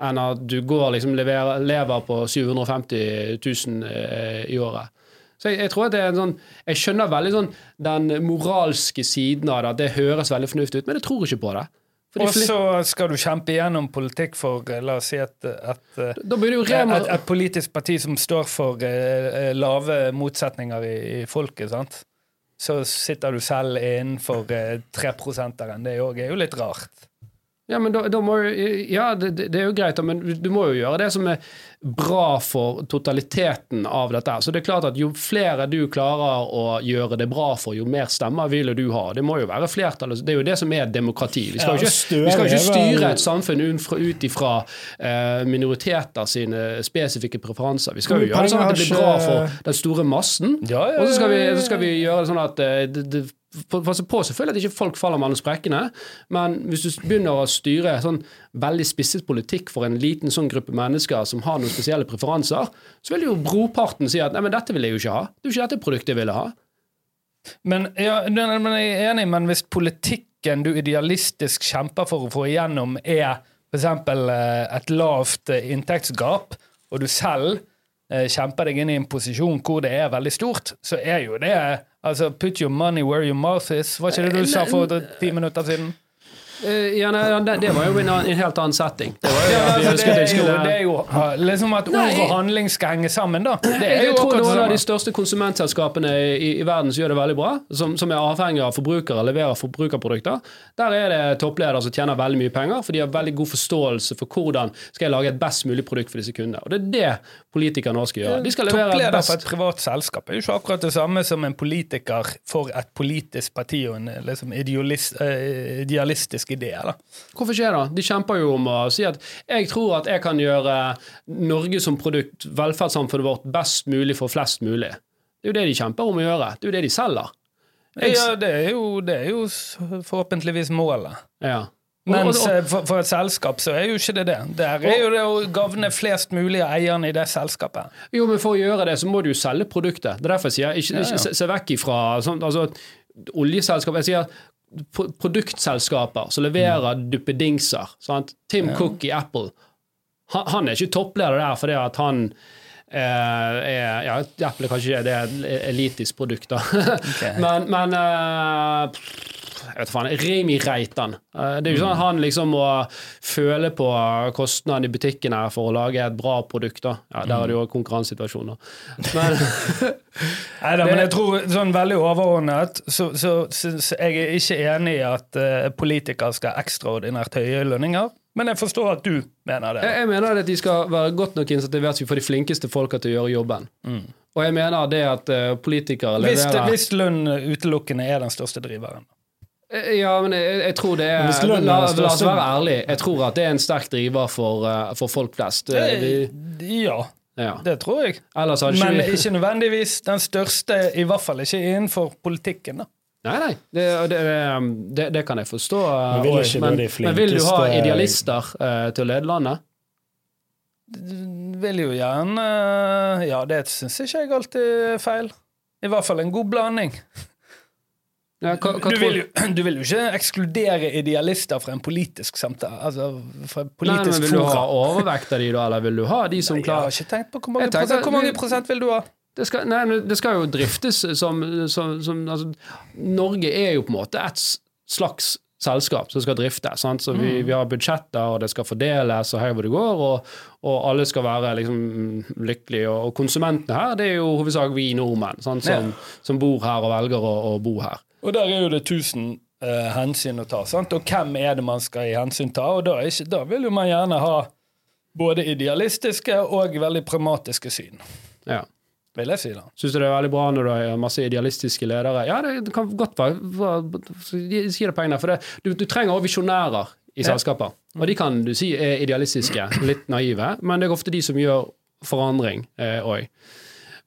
enn at du går liksom lever, lever på 750 000 eh, i året. Så jeg, jeg tror at det er en sånn Jeg skjønner veldig sånn den moralske siden av det, at det høres veldig fornuftig ut, men jeg tror ikke på det. Og så skal du kjempe igjennom politikk for eh, La oss si et, et, et, et, politisk parti som står for eh, lave motsetninger i, i folket, sant? Så sitter du selv innenfor eh, 3 %-eren. Det er jo litt rart. Ja, men da, da må ja det, det er jo greit, men du må jo gjøre det som er bra for totaliteten av dette. Så det er klart at Jo flere du klarer å gjøre det bra for, jo mer stemmer vil du ha. Det må jo være flertall. Det er jo det som er demokrati. Vi skal jo ikke, vi skal ikke styre et samfunn ut ifra eh, minoriteter sine spesifikke preferanser. Vi skal jo gjøre det sånn at det blir bra for den store massen. Og så skal, vi, så skal vi gjøre det sånn at eh, det, det, Passe på selvfølgelig at ikke folk faller mellom sprekkene, men hvis du begynner å styre sånn veldig spisset politikk for en liten sånn gruppe mennesker som har noen spesielle preferanser, så vil jo broparten si at nei, men dette vil jeg jo ikke ha. Det er jo ikke dette produktet jeg ville ha. Men, ja, men jeg er enig, men hvis politikken du idealistisk kjemper for å få igjennom, er f.eks. et lavt eh, inntektsgap, og du selv eh, kjemper deg inn i en posisjon hvor det er veldig stort, så er jo det altså Put your money where your mouth is. Var ikke det du sa for ti minutter siden? Eh, ja, nei, det, det var jo en, en helt annen setting. Det jo Ja, altså, det, er jo, det er jo liksom at ord og handling skal henge sammen, da. Det er Jeg jo tror noen av de største konsumentselskapene i, i verden som gjør det veldig bra, som, som er avhengig av forbrukere, leverer forbrukerprodukter, der er det toppledere som tjener veldig mye penger, for de har veldig god forståelse for hvordan skal jeg lage et best mulig produkt for disse kundene. Og det er det politikere nå skal gjøre. De skal levere Toppleder best for et privat selskap er jo ikke akkurat det samme som en politiker for et politisk parti og en liksom, idealist, eh, idealistisk. Da. Hvorfor skjer det? De kjemper jo om å si at jeg tror at jeg kan gjøre Norge som produkt, velferdssamfunnet vårt, best mulig for flest mulig. Det er jo det de kjemper om å gjøre. Det er jo det de selger. Jeg- Ja, det er jo, det er jo forhåpentligvis målet. Ja. Men Mens for, for et selskap så er jo ikke det det. Det er jo det å gagne flest mulig av eierne i det selskapet. Jo, men for å gjøre det, så må du jo selge produktet. Det er derfor jeg sier ikke, ikke se, se vekk ifra sånn, altså, oljeselskap Jeg sier produktselskaper som leverer Mm. duppedingser. Sant? Tim Cook i Apple. Han, han er ikke toppleder der fordi at han eh, er Ja, Apple er kanskje det er et elitisk produkt, da. men men eh, jeg vet faen, Remi Reitan. Eh, Det er jo sånn at han liksom må føle på kostnaden i butikken her for å lage et bra produkt. da. Ja, Der er det jo konkurransesituasjoner. Men Nei da, men jeg tror sånn veldig overordnet så, så, så, så jeg er ikke enig i at uh, politikere skal ha ekstraordinært høye lønninger. Men jeg forstår at du mener det. jeg, jeg mener at de skal være godt nok insentivert så vi får de flinkeste folka til å gjøre jobben. Og jeg mener det at uh, politikere Hvis, leverer hvis lønn utelukkende er den største driveren. Eh, Ja, men jeg, jeg tror det er la, er la oss være ærlig. Jeg tror at det er en sterk driver for, eh, for folk flest. Eh, Vi, Ja, ja. det tror jeg. Ellers hadde Men vi ikke nødvendigvis den største, i hvert fall ikke innenfor politikken. da. Nei, nei. Det, det, det, det kan jeg forstå. eh, Men vil og- ikke du men, men vil du ha idealister uh, til å lede landet? Vil jo gjerne Ja, det syns ikke jeg alltid er feil. I hvert fall en god blanding. Ja, hva, hva Du vil, jo, du vil jo ikke ekskludere idealister fra en politisk samtale. Altså fra en Nei, men Vil Vil du ha overvekt av de da, eller vil du ha de som klarer Jeg har ikke tenkt på hvor mange, tenker- prosent, hvor mange prosent vil du ha? det skal, nei, det skal jo driftes som, som, som altså, Norge er jo på en måte et slags selskap som skal drifte. Sant? Så vi, vi har budsjetter, og det skal fordeles, og her hvor det går, og, og alle skal være liksom, lykkelige. Og, og konsumentene her, det er jo hovedsak vi nordmenn sant? Som, som bor her og velger å, å bo her. Og der er jo det tusen eh, hensyn å ta. Sant? Og hvem er det man skal i hensyn ta? Og da, ikke, da vil jo man gjerne ha både idealistiske og veldig pragmatiske syn, Ja. vil jeg si da. Syns du det er veldig bra når du har masse idealistiske ledere? Ja, det kan godt være. Si det pengene. For det, du, du trenger også visjonærer i selskaper. Og de kan du si er idealistiske, litt naive, men det er ofte de som gjør forandring òg.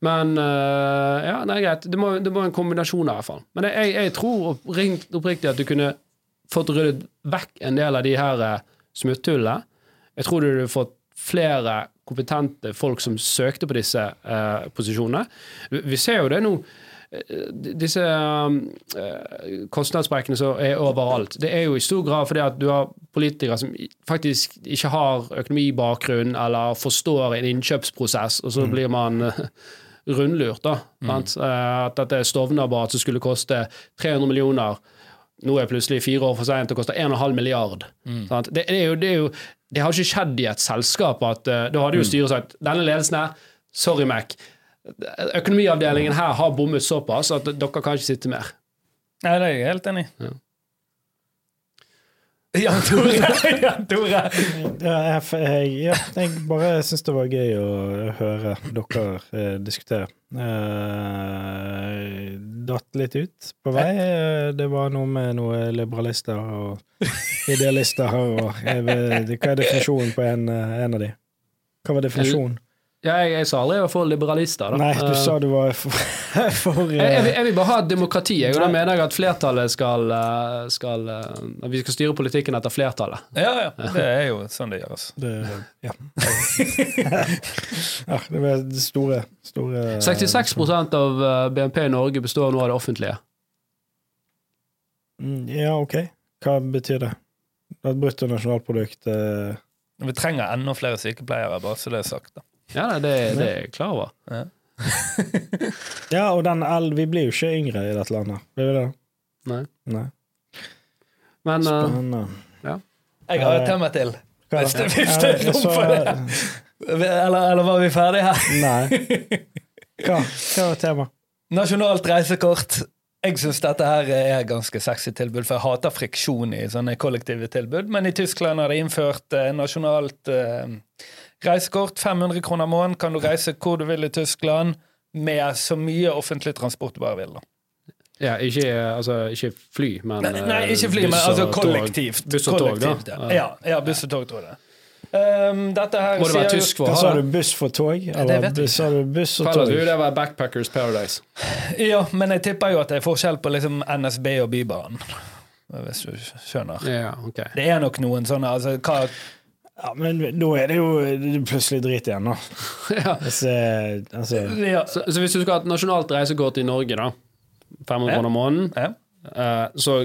Men uh, ja, er greit. Det må, det må en kombinasjon av, i hvert fall. Men jeg, jeg tror oppriktig at du kunne fått ryddet vekk en del av de her eh, smutthullene. Jeg tror du hadde fått flere kompetente folk som søkte på disse uh, posisjonene. Vi- ser jo det nå. Disse eh, kostnadssprekkene som er overalt, det er jo i stor grad fordi at du har politikere som faktisk ikke har økonomibakgrunn eller forstår en innkjøpsprosess, og så blir man rundlurt. da, sant? Eh, At dette Stovner-bad som skulle koste 300 millioner, nå er plutselig fire år for sent og koster 1,5 milliard. Mm. Det, det, jo, det, jo, det har ikke skjedd i et selskap at eh, Da hadde jo styret sagt denne ledelsen her, sorry Mac, økonomiavdelingen her har bommet såpass at dere kan ikke sitte mer. Nei, det er jeg helt enig i. Jan Tore! Jan Tore. Ja, jeg, ja, jeg bare syns det var gøy å høre dere eh, diskutere. Eh, datt litt ut på vei. Eh, Det var noe med noen liberalister og idealister her. Og jeg hva er definisjonen på en, eh, en av de? Hva var definisjonen? Ja, jeg, jeg sa aldri jeg var for liberalister. Da. Nei, du uh, sa du var for, for jeg, jeg, vil, eh, jeg vil bare ha et demokrati, jeg, og da mener jeg at flertallet skal, eh, skal eh, At vi skal styre politikken etter flertallet. Ja, ja. Det er jo sånn det gjøres. det, ja. ja, det var det store, store 66% av BNP i Norge består nå av det offentlige. Mm, Ja, ok. Hva betyr det? At bruttonasjonalprodukt eh, Vi trenger enda flere sykepleiere, bare så det er sagt. da. Ja, nei, det, det er jeg klar over. Ja, og den L Vi blir jo ikke yngre i dette landet. Blir vi det? Nei. Nei. Men Spennende. Uh, ja. Jeg har et tema til. Hvis det- hvis det er rom så- for det. Eller, eller var vi ferdige her? Nei. Hva? Hva var temaet? Nasjonalt reisekort. Jeg syns dette her er et ganske sexy tilbud, for jeg hater friksjon i sånne kollektive tilbud. Men i Tyskland har de innført eh, nasjonalt eh, reisekort. 500 kroner måneden kan du reise hvor du vil i Tyskland med så mye offentlig transport du bare vil. da. ja, ikke, eh, altså, ikke fly, men Nei, nei eh, ikke fly, men altså kollektivt. Buss og tog, da. Ja, ja, buss og tog, tror jeg. Um, dette her Må det være tysk for å sa du? Buss for tog? Eller sa du buss og tog? du det var Backpackers Paradise? Ja, men jeg tipper jo at det er forskjell på liksom NSB og Bybanen. Hvis du skjønner. Ja, okay. Det er nok noen sånne altså, hva, Ja, men nå er det jo plutselig drit igjen, da. ja. Eh, altså, ja, Så, så hvis du skal ha et nasjonalt reisekort i Norge, da, 500 Ja. måneden, ja. eh, så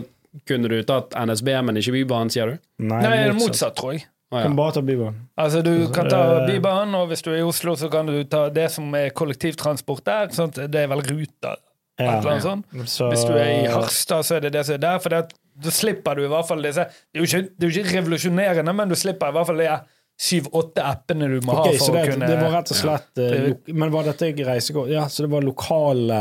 kunne du tatt NSB, men ikke Bybanen, sier du? nei, Nei, motsatt. motsatt, tror jeg. Å, Kan bare ta Bybanen. Altså, Du kan ta Eh. Bybanen, og hvis du er i Oslo, så kan du ta det som er kollektivtransport der. Sånn det er vel Ruta. Ja, Ja. Så, Hvis du er i Harstad, så er det det som er der. For det, da slipper du i hvert fall disse Det er jo ikke, det er jo ikke revolusjonerende, men du slipper i hvert fall de syv-åtte appene du må okay, ha så for det, å kunne det var rett og slett ja. Men var dette reisekort? Ja, så det var lokale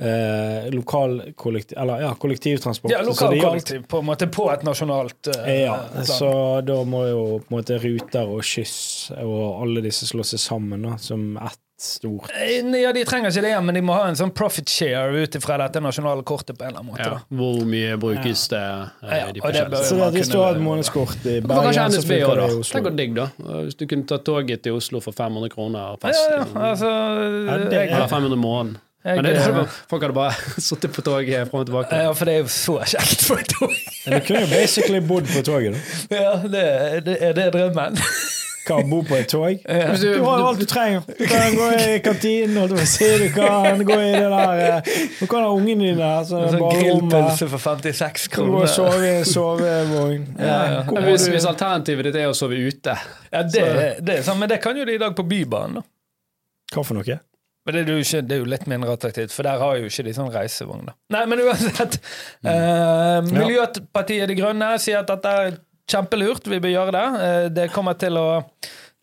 eh, lokal kollektiv, eller, ja, kollektivtransport. Ja, Så kollektiv lokalkollektiv, på en måte, på et nasjonalt eh, Ja, plan. så da må jo på en måte Ruter og Kyss og alle disse slå seg sammen da, som ett stort Eh, Ja, De trenger ikke det, men de må ha en sånn profit share ut ifra dette nasjonale kortet. på en eller annen måte. Ja. Hvor mye brukes det? eh, Ja, de og det Så det, hvis du har et månedskort i Bergen, så funker det da? i Det Oslo. går digg, da. Hvis du kunne ta toget til Oslo for 500 kroner Ja, fest. ja, liksom. altså Ja, det- jeg- Eller 500 måneden. Jeg- Men det, det, hadde bare- folk hadde bare sittet på toget fram og tilbake. Ja, for det er jo så kjekt for et tog. Du kunne jo basically bodd på toget. da. Ja, det, det, er det drømmen? Hva, bo på et tog? Ja. Du, Du har jo alt du trenger. Du kan gå i kantinen, og du si. Du kan gå i det der eh, Du kan ha ungene dine der. Så Sånn grillpølse for 56 kroner. Du kroner. sove i sovevogn. Ja, ja. hvis, hvis alternativet ditt er å sove ute Ja, det, det er men det kan jo de i dag på Bybanen. da. Hva for noe? Men det er, jo ikke, det er jo litt mindre attraktivt, for der har jo ikke de sånn reisevogn. da. Nei, men uansett. eh, Miljøpartiet De Grønne sier at dette er kjempelurt, vi bør gjøre det. Eh, det kommer til å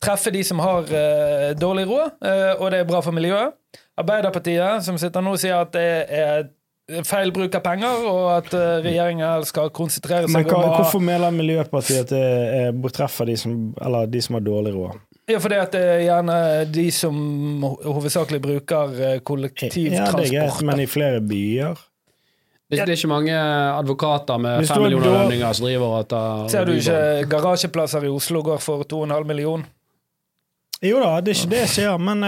treffe de som har eh, dårlig råd, eh, og det er bra for miljøet. Arbeiderpartiet, som sitter nå, sier at det er feil bruk av penger, og at eh, regjeringen skal konsentrere Men seg hva, om å hvorfor mener Miljøpartiet at det er, treffer de som, de som har dårlig råd? Ja, fordi at det er gjerne de som hovedsakelig bruker kollektivtransport. Ja, det er greit, men i flere byer det, det er ikke mange advokater med fem millioner da- lønninger som driver og tar Ser du ikke garasjeplasser i Oslo går for 2,5 millioner? Jo da, det er ikke det jeg sier, men,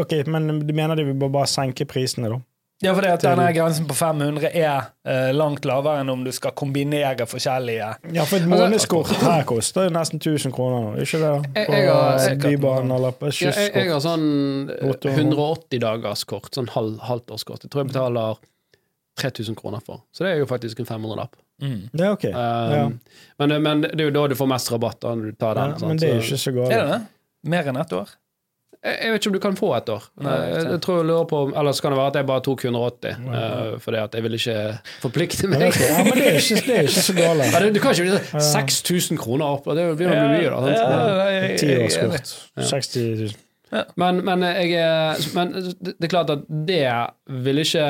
okay, men du mener de vil bare senke prisene, da. Ja, fordi at denne grensen på 500 er eh, langt lavere enn om du skal kombinere forskjellige Ja, for et månedskort her koster jo nesten 1000 kroner nå, ikke det? Jeg- På jeg eh, Bybanen eller på ja, jeg, jeg har sånn eh, 180 dagers kort, sånn halv, halvtårskort. Jeg tror jeg betaler 3000 kroner for. Så det er jo faktisk en 500-lapp. mm. Det er ok. Um, Ja. men, men det er jo da du får mest rabatt, da, når du tar den. Ja, sant? men det er jo ikke så galt. Er det det? Mer enn ett år? Jeg vet ikke om du kan få et år. Nei, jeg, tror jeg lurer på Eller så kan det være at jeg bare tok 180, uh, fordi at jeg vil ikke forplikte meg. Ja, men det er ikke, det er ikke så galt. Ja, du kan ikke bli sånn 6000 kroner opp, og det blir jo mye, da. Sant? Ti jeg- jeg- 60 000. Men, men, jeg, men det er klart at det vil ikke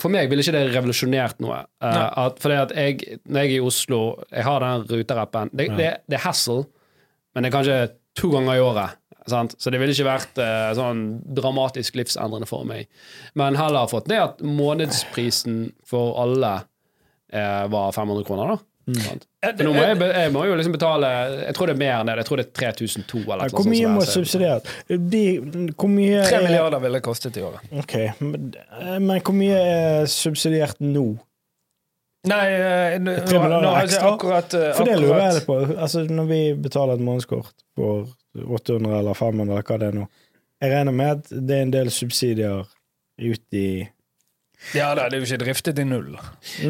For meg ville ikke det revolusjonert noe. Uh, at, fordi at jeg, når jeg er i Oslo, jeg har den ruterappen det, det, det er hassle, men det er kanskje to ganger i året. Sant? Så det ville ikke vært uh, sånn dramatisk livsendrende for meg. Men heller fått det at månedsprisen for alle uh, var 500 kroner, da. Mm. For nå må jeg, jeg må jo liksom betale Jeg tror det er mer enn det. Jeg tror det er 3200 eller noe sånt. Hvor mye må er- subsidieres? De, hvor mye Tre er- milliarder ville det kostet i året. Ok, men, men hvor mye er subsidiert nå? Nei, eh, nå Tre nå ekstra? akkurat, akkurat, For det lurer jeg på. Altså, når vi betaler et månedskort for 800 eller 500 eller hva det er nå, jeg regner med at det er en del subsidier ut i Ja da, det er jo ikke driftet i null.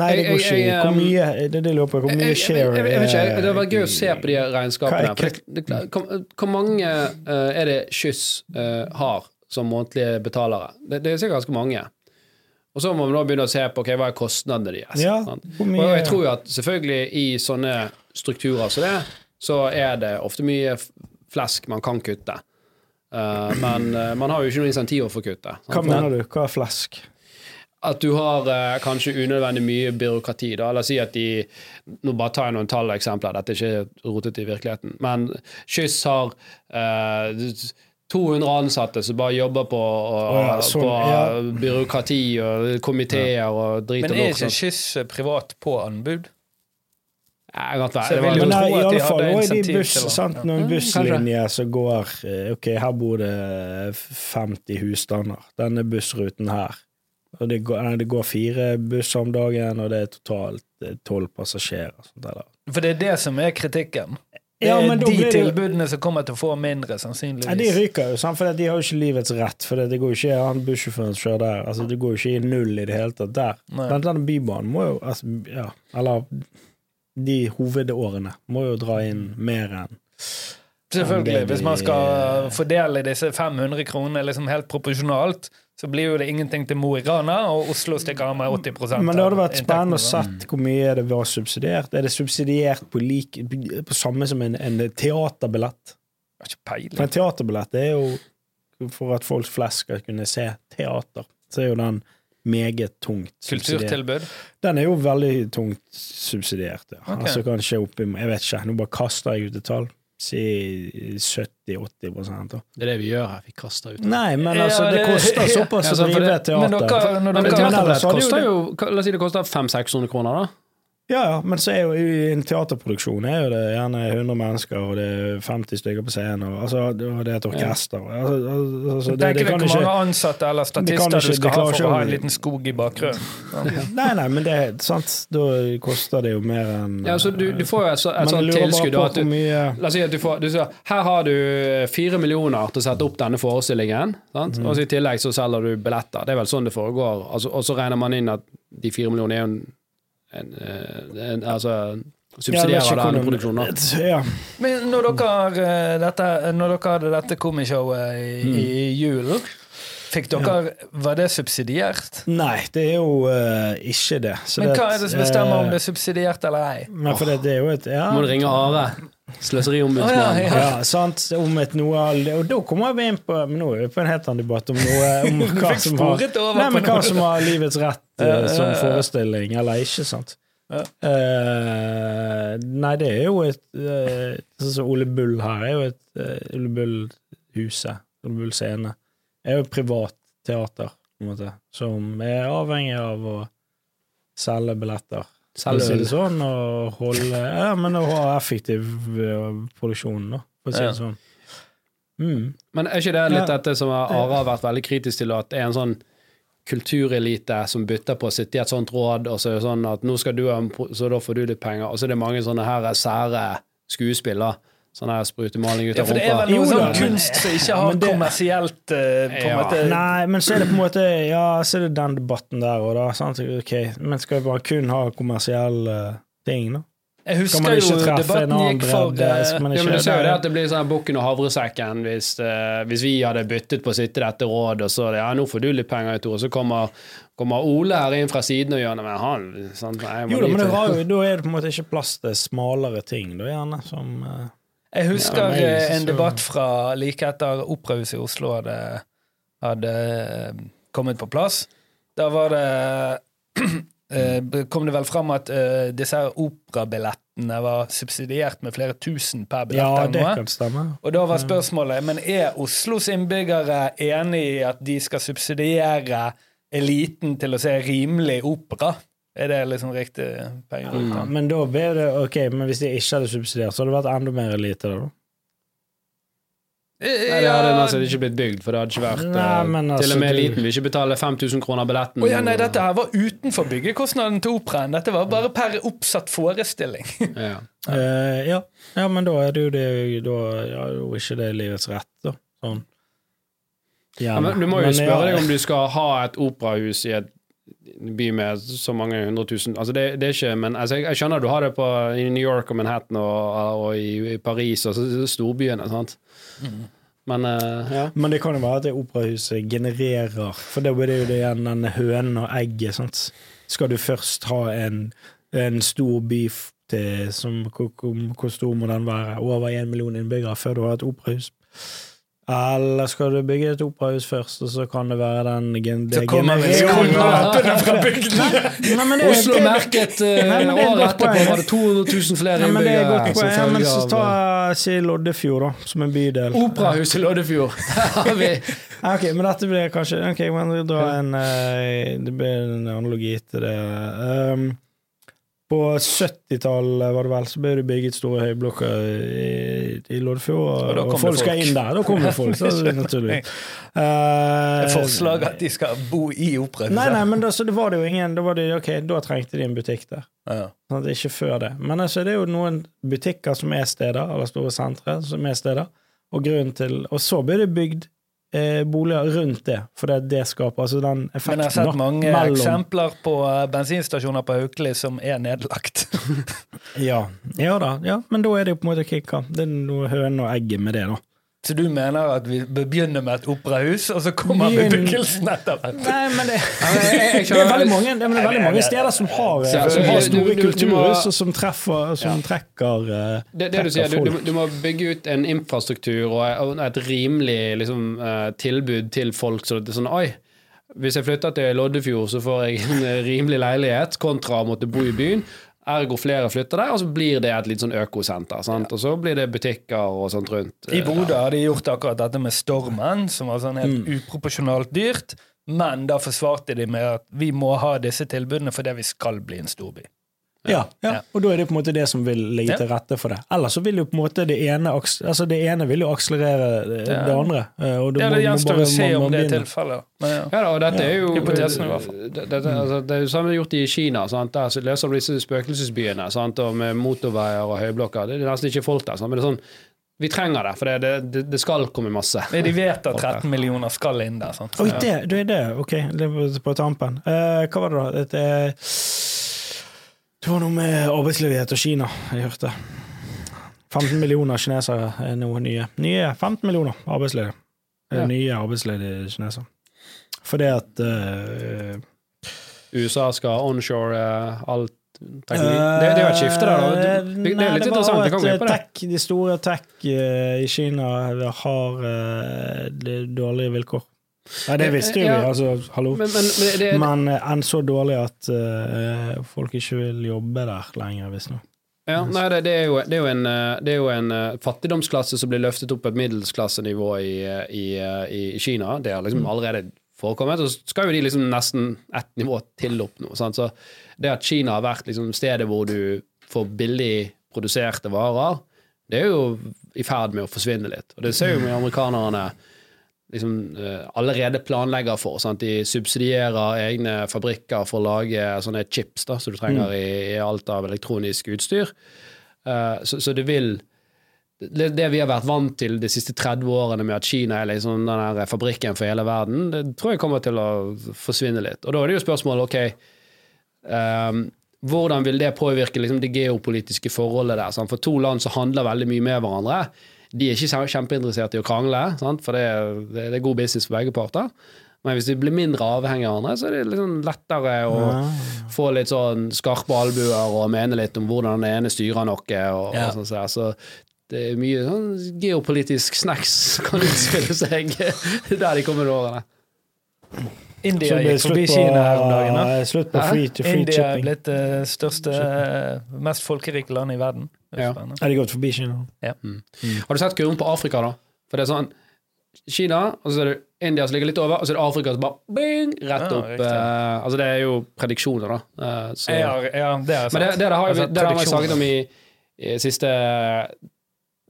Nei, det går ikke. Hvor um, mye Det er det lurer på. Hvor mye share jeg, det hadde vært gøy å se på de regnskapene. er er klart- hvor, hvor mange eh, er det Kyss eh, har som månedlige betalere? Det, det er sikkert ganske mange. Og så må vi nå begynne å se på okay, hva er kostnadene deres. Ja, Og jeg tror jo at selvfølgelig i sånne strukturer som det, så er det ofte mye flesk man kan kutte. Uh, men uh, man har jo ikke noe insentiver for å kutte. sant? Hva mener du? Hva er flesk? At du har uh, kanskje unødvendig mye byråkrati. Da. La oss si at de Nå bare tar jeg noen tall og eksempler, dette er ikke rotet i virkeligheten. Men Kyss har eh, 200 ansatte som bare jobber på, og, ja, sånn, på ja. byråkrati og komiteer og drit Men er ikke sånn. Kyss privat på anbud? Ja, godt være. Så jeg Det var- Men nei, tro i de alle fall nå er det buss, sant, noen busslinjer som går eh, Ok, her bor det 50 husstander. Denne bussruten her. Og det går, det går fire busser om dagen, og det er totalt eh, tolv passasjerer. Sånt der. For det er det som er kritikken. Det Ja, er men de det tilbudene som kommer til å få mindre, sannsynligvis. Nei, de ryker jo, sant? for de har jo ikke livets rett. For det går jo ikke han bussjåføren som kjører der. Altså, det går jo ikke i null i det hele tatt der. Nei. Blant annet Bybanen må jo altså, ja, Eller de hovedårene må jo dra inn mer enn Selvfølgelig. Hvis man skal fordele disse 500 kronene liksom helt proporsjonalt, så blir jo det ingenting til Mo i Rana, og Oslo stikker av med 80% Men det hadde vært spennende å se sett hvor mye det var subsidiert. Er det subsidiert på, like, på samme som en, en teaterbillett? har ikke For en teaterbillett er jo for at folk flest skal kunne se teater. Så er jo den meget tungt subsidiert. Kulturtilbud. Den er jo veldig tungt subsidiert. Ja. Okay. Altså kanskje oppi Jeg vet ikke, nå bare kaster jeg ut et tall. Si 70-80 da. Det er det vi gjør her. Vi kaster ut. Nei, men altså, det koster såpass å drive teater. men dere- når Men dere- en Men ellers men, hadde jo koster det- jo La oss si det koster 500-600 kroner, da. Ja, ja, men så er jo i en teaterproduksjon er jo det gjerne 100 mennesker, og det er 50 stykker på scenen, og, altså, og det er et orkester. Altså, altså, det, det deg kan hvor ikke mange ansatte eller statister ikke- du skal ha for ikke å ha en liten skog i bakgrunnen. Nei, nei, men det er sant. Da koster det jo mer enn Ja, altså, du, du får jo et, så, et sånt tilskudd. At du, mye La oss si at du får du sier, Her har du fire millioner til å sette opp denne forestillingen. Sant? Mm. Og så I tillegg så selger du billetter. Det er vel sånn det foregår. Altså, og så regner man inn at de fire millionene er jo en, en, eh, en Altså Ja, ikke denne produksjonen. Ja. Men når dere, eh, dette, når dere hadde dette komishowet i, Mm. i julen, fikk dere Var det subsidiert? Nei, det er jo uh, ikke det. Så Men hva er det som bestemmer om eh, det er subsidiert eller ei? Nei, for det, det er jo et ja, Må du ringe Are. Sløseriombudsmannen. Å, ja, ja. Ja, sant. Om et noe Og da kommer vi inn på Men nå er vi på en helt annen debatt om noe om hva som har Nei, men hva som har livets rett eh, Ja, ja, som forestilling, eller ikke, sant. Ja. Eh, nei, det er jo et uh, Sånn som Ole Bull her er jo et uh, Ole Bull-huset, Ole Bull scene, er jo privat teater, på en måte, som er avhengig av å selge billetter. Selge det sånn, og holde Ja, men å ha effektiv eh, produksjon, da, for å si det sånn. Mm. Men er ikke det litt Ja. dette som Are har vært veldig kritisk til, at det er en sånn kulturelite som bytter på å sitte i et sånt råd, og så er det sånn at nå skal du ha så da får du litt penger, og så er det mange sånne her sære skuespill, da. Sånn her sprutemaling ut av rumpa. Ja, for det er vel noe sånn kunst som ikke har det- kommersielt eh, på Ja. måte Nei, men så er det på en måte Ja, så er det den debatten der òg, da. Sant? Ok, Men skal vi bare kun ha kommersielle ting, da? Jeg husker jo debatten gikk for bredde? eh, Ja, men du ser jo det det? at det blir sånn bukken og havresekken hvis, uh, hvis vi hadde byttet på å sitte i dette rådet, og så ja, nå får du litt penger, Tor, og så kommer, kommer Ole her inn fra siden og gjør noe med han. Sant? Nei, Jo da, men det da er det på en måte ikke plass til smalere ting, da gjerne, som eh, Jeg husker Ja, eh, en debatt fra like etter Operahuset i Oslo hadde, hadde eh, kommet på plass. Da var det eh, Kom det vel fram at disse operabillettene var subsidiert med flere tusen per billett? Ja, det kan stemme. Og da var spørsmålet Men er Oslos innbyggere enig i at de skal subsidiere eliten til å se rimelig opera? Er det liksom riktig penger Ja, men da ble det ok, men hvis de ikke hadde subsidiert, så hadde det vært enda mer elite. da. Nei, det hadde nesten ikke blitt bygd, for det hadde ikke vært Nei, altså, Til altså, og med du- eliten vil ikke betale 5000 kroner billetten. Oh, ja, nei, dette her var utenfor byggekostnaden til operaen. Dette var bare per oppsatt forestilling. Ja. Uh, ja. ja, men da er det jo det Da ja, er jo ikke det livets rett, da. Sånn. Ja, men du må jo Men spørre ja, deg om du skal ha et operahus i et by med så mange hundre tusen altså det, det er ikke, men altså jeg, jeg skjønner du har det på, i New York og Manhattan og, og i, i Paris og storbyene, sant? Men uh, ja. Men det kan jo være at det operahuset genererer For da blir det jo det igjen den hønen og egget. Sant? Skal du først ha en, en stor by til som, hvor, hvor stor må den være? Over én million innbyggere før du har et operahus? Eller skal du bygge et operahus først, og så kan det være den gen, det Så kommer millionlappene fra bygdene! Nei, men det- Oslo merket eh, er året etterpå var det 200 000 flere Ja, er innbyggere. poeng. Ja, men så ta eh, si Loddefjord, da, som en bydel. Operahuset i Loddefjord. Der har vi Ok, men dette blir kanskje Ok, men vi drar en eh, Det blir en analogi til det. Um, på 70-tallet var det vel, så ble det bygget store høyblokker i, i Loddefjord, Og og, folk skal inn der. Da kommer folk, så det naturlig. Uh, er forslaget at de skal bo i operahuset. Nei, nei, men da, så det var det jo ingen Da var det, ok, da trengte de en butikk der. Ja. Sånn ikke før det. Men altså, det er jo noen butikker som er steder, eller store sentre som er steder, og grunnen til Og så blir det bygd eh, boliger rundt det, for det, det skaper altså den effekten Men jeg har sett mange mellom- eksempler på eh, bensinstasjoner på Haukeli som er nedlagt. Ja. ja da, ja, men da er det jo på en måte kicka. Det er noe høne og egget med det, da. Så du mener at vi bør begynne med et operahus, og så kommer bebyggelsen etter hvert? Nei, men det, er veldig mange, det er veldig mange steder som har, Ja, som har store du- du- du kulturhus, og som treffer Som trekker eh, det, det du sier, du, du, du må bygge ut en infrastruktur og et rimelig liksom, eh, tilbud til folk. Så det er sånn, oi, hvis jeg flytter til Loddefjord, så får jeg en eh, rimelig leilighet kontra å måtte bo i byen. Ergo flere flytter der, og så blir det et litt sånn økosenter. Sant? Og så blir det butikker og sånt rundt. I Bodø har de gjort akkurat dette med Stormen, som var sånn helt uproporsjonalt dyrt. Men da forsvarte de med at vi må ha disse tilbudene fordi vi skal bli en storby. Ja, ja, og da er det på en måte det som vil ligge til rette for det. Ellers så vil jo på en måte det ene Altså det ene vil jo akselerere det, det andre. eh, Og du Ja, det gjenstår å se om det er tilfellet. Men ja. Ja da, og dette er jo Hypotesen i hvert fall. Det, det, altså, det er jo samme gjort i Kina. Sant? Der så leser du disse spøkelsesbyene sant? Og med motorveier og høyblokker. Det er nesten ikke folk der. Sant? Men det er sånn vi trenger det, for det, det, det skal komme masse. Men De vet at 13 millioner skal inn der. Sant? Oi, det, det er det, ok. Det på tampen. Uh, hva var det, da? Det, er- det var noe med arbeidsledighet og Kina, jeg hørte. 15 millioner kinesere er noe nye. Nye 15 millioner arbeidsledige. Eh, Ja. Nye arbeidsledige kinesere. Fordi at uh, USA skal onshore uh, alt teknologi. Det, det er jo et skifte der, da. Det, det er Nei, litt det interessant. Det kan med på det. Tech, de store tech i Kina har dårlige vilkår. Nei, det visste jo Ja. vi, altså, hallo. Men, men, men det, Men eh, enn så dårlig at uh, folk ikke vil jobbe der lenger, visstnok. ja, nei, det, det, er jo, det er jo en, eh, det er jo en eh, fattigdomsklasse som blir løftet opp på et middelsklassenivå i, eh, i, eh, i Kina. Det har liksom allerede forekommet. Og så skal jo de liksom nesten ett nivå til opp nå. Sant? Så det at Kina har vært liksom stedet hvor du får billig produserte varer, det er jo i ferd med å forsvinne litt. Og det ser jo vi amerikanerne liksom, eh, allerede planlegger for. Sant? De subsidierer egne fabrikker for å lage sånne chips da, som du trenger i, i alt av elektronisk utstyr. Uh, så, så det vil det, det vi har vært vant til de siste 30 årene med at Kina er liksom den fabrikken for hele verden, det tror jeg kommer til å forsvinne litt. Og da er det jo spørsmålet, ok, um, hvordan vil det påvirke liksom, det geopolitiske forholdet der? Sant? For to land som handler veldig mye med hverandre, de er ikke kjempeinteresserte kjempeinteressert i å krangle, sant? for det, er- det, det er god business for begge parter. Men hvis de blir mindre avhengige av hverandre, så er det liksom lettere å få litt sånn skarpe albuer og mene litt om hvordan den ene styrer noe. Og, Ja. og sånn, så så det er mye sånn geopolitisk snacks som kan utspille seg der de kommende årene. India Så det blir gikk forbi på, Kina her om dagen. da. eh, slutt på free to free India er blitt det største, eh, mest folkerike landet i verden. Det er Ja. spennende. Er gått forbi Kina? Har du sett kurven på Afrika, da? For det er sånn Kina, og så er det India som ligger litt over, og så er det Afrika som bare bing, rett Ja, opp. Eh, altså Det er jo prediksjoner, da. Eh, så. Ja, ja, det har jeg Men det, det, det har, jo- det har vi snakket om i, i siste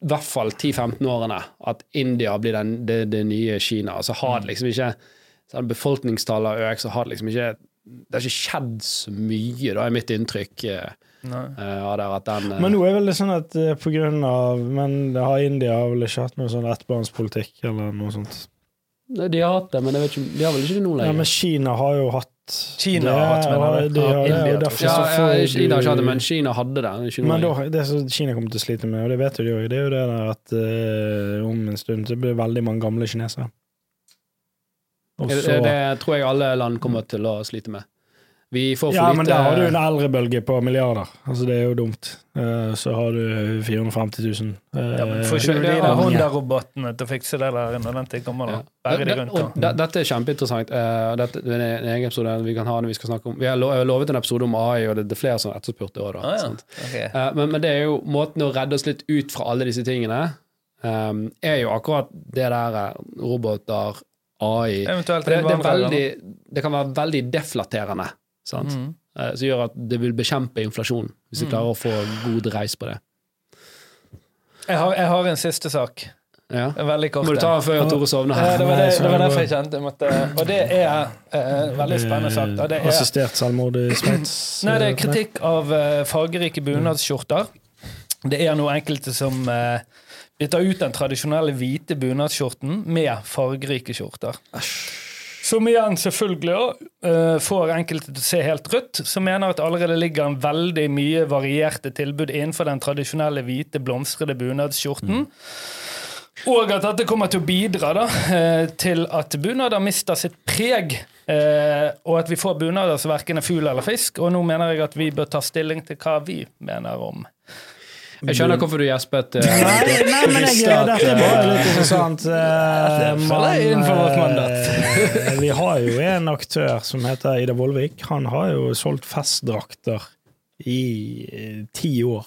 i hvert fall 10-15 årene, at India blir den, det, det nye Kina. Og så har Mm. det liksom ikke Selv om befolkningstallet har økt, så har det liksom ikke Det har ikke skjedd så mye, da, er mitt inntrykk eh, Eh, den eh, Men nå er vel det sånn at eh, på grunn av Men det har India vel ikke hatt noe sånn ettbarnspolitikk eller noe sånt? De har hatt det, men vet ikke, de har vel ikke det nå Ja, men Kina har jo hatt Kina det, har hatt, men har, de har Ja, India, Ja, ja, India har ikke hatt det, men Kina hadde det. noe Men da, det som Kina kommer til å slite med, og det vet jo de òg, det er jo det der at uh, om en stund så blir det veldig mange gamle kinesere. Og det, det tror jeg alle land kommer til å slite med. Vi får for ja, lite men der har du en eldrebølge på milliarder. Altså, det er jo dumt. Eh, så har du 450 000. eh, Ja, men Får ikke de der. Honda-robotene til å fikse det der inne, den tid kommer, da? Bære de rundt, da. det- Dette er kjempeinteressant. Eh, dette, det er en egen episode vi kan ha når vi skal snakke om Vi har lovet en episode om AI, og det, er flere som har etterspurt det òg. Ah, ja. sant? Ok. Eh, men, men det er jo måten å redde oss litt ut fra alle disse tingene, eh, er jo akkurat det der eh, roboter, AI det, det, er veldig, det kan være veldig deflaterende, sant? Mhm. Eh, som gjør at det vil bekjempe inflasjon, hvis du Mm. klarer å få god reis på det. Jeg har, jeg har en siste sak. Ja. En veldig kort Må du ta en. den før Tore sovner Ja, her? det, var det, det var er derfor jeg kjente jeg måtte Og det er eh, en veldig spennende sak. Og Det er, Assistert selvmord i Sveits. nei, det er eh, kritikk av eh, fargerike bunadsskjorter. Det er nå enkelte som uh, bytter ut den tradisjonelle hvite bunadsskjorten med fargerike skjorter. Som igjen selvfølgelig også, får enkelte til å se helt rødt, som mener at det allerede ligger en veldig mye varierte tilbud innenfor den tradisjonelle hvite, blomstrede bunadsskjorten. Og at dette kommer til å bidra da, eh, til at bunader mister sitt preg. eh, Og at vi får bunader som verken er fugl eller fisk. Og nå mener jeg at vi bør ta stilling til hva vi mener om. Jeg skjønner hvorfor du gjespet. eh, Nei, nei, men jeg, visste at, dette er bare litt interessant. Eh, vi har jo en aktør som heter Ida Vollvik. Han har jo solgt festdrakter i eh, ti år.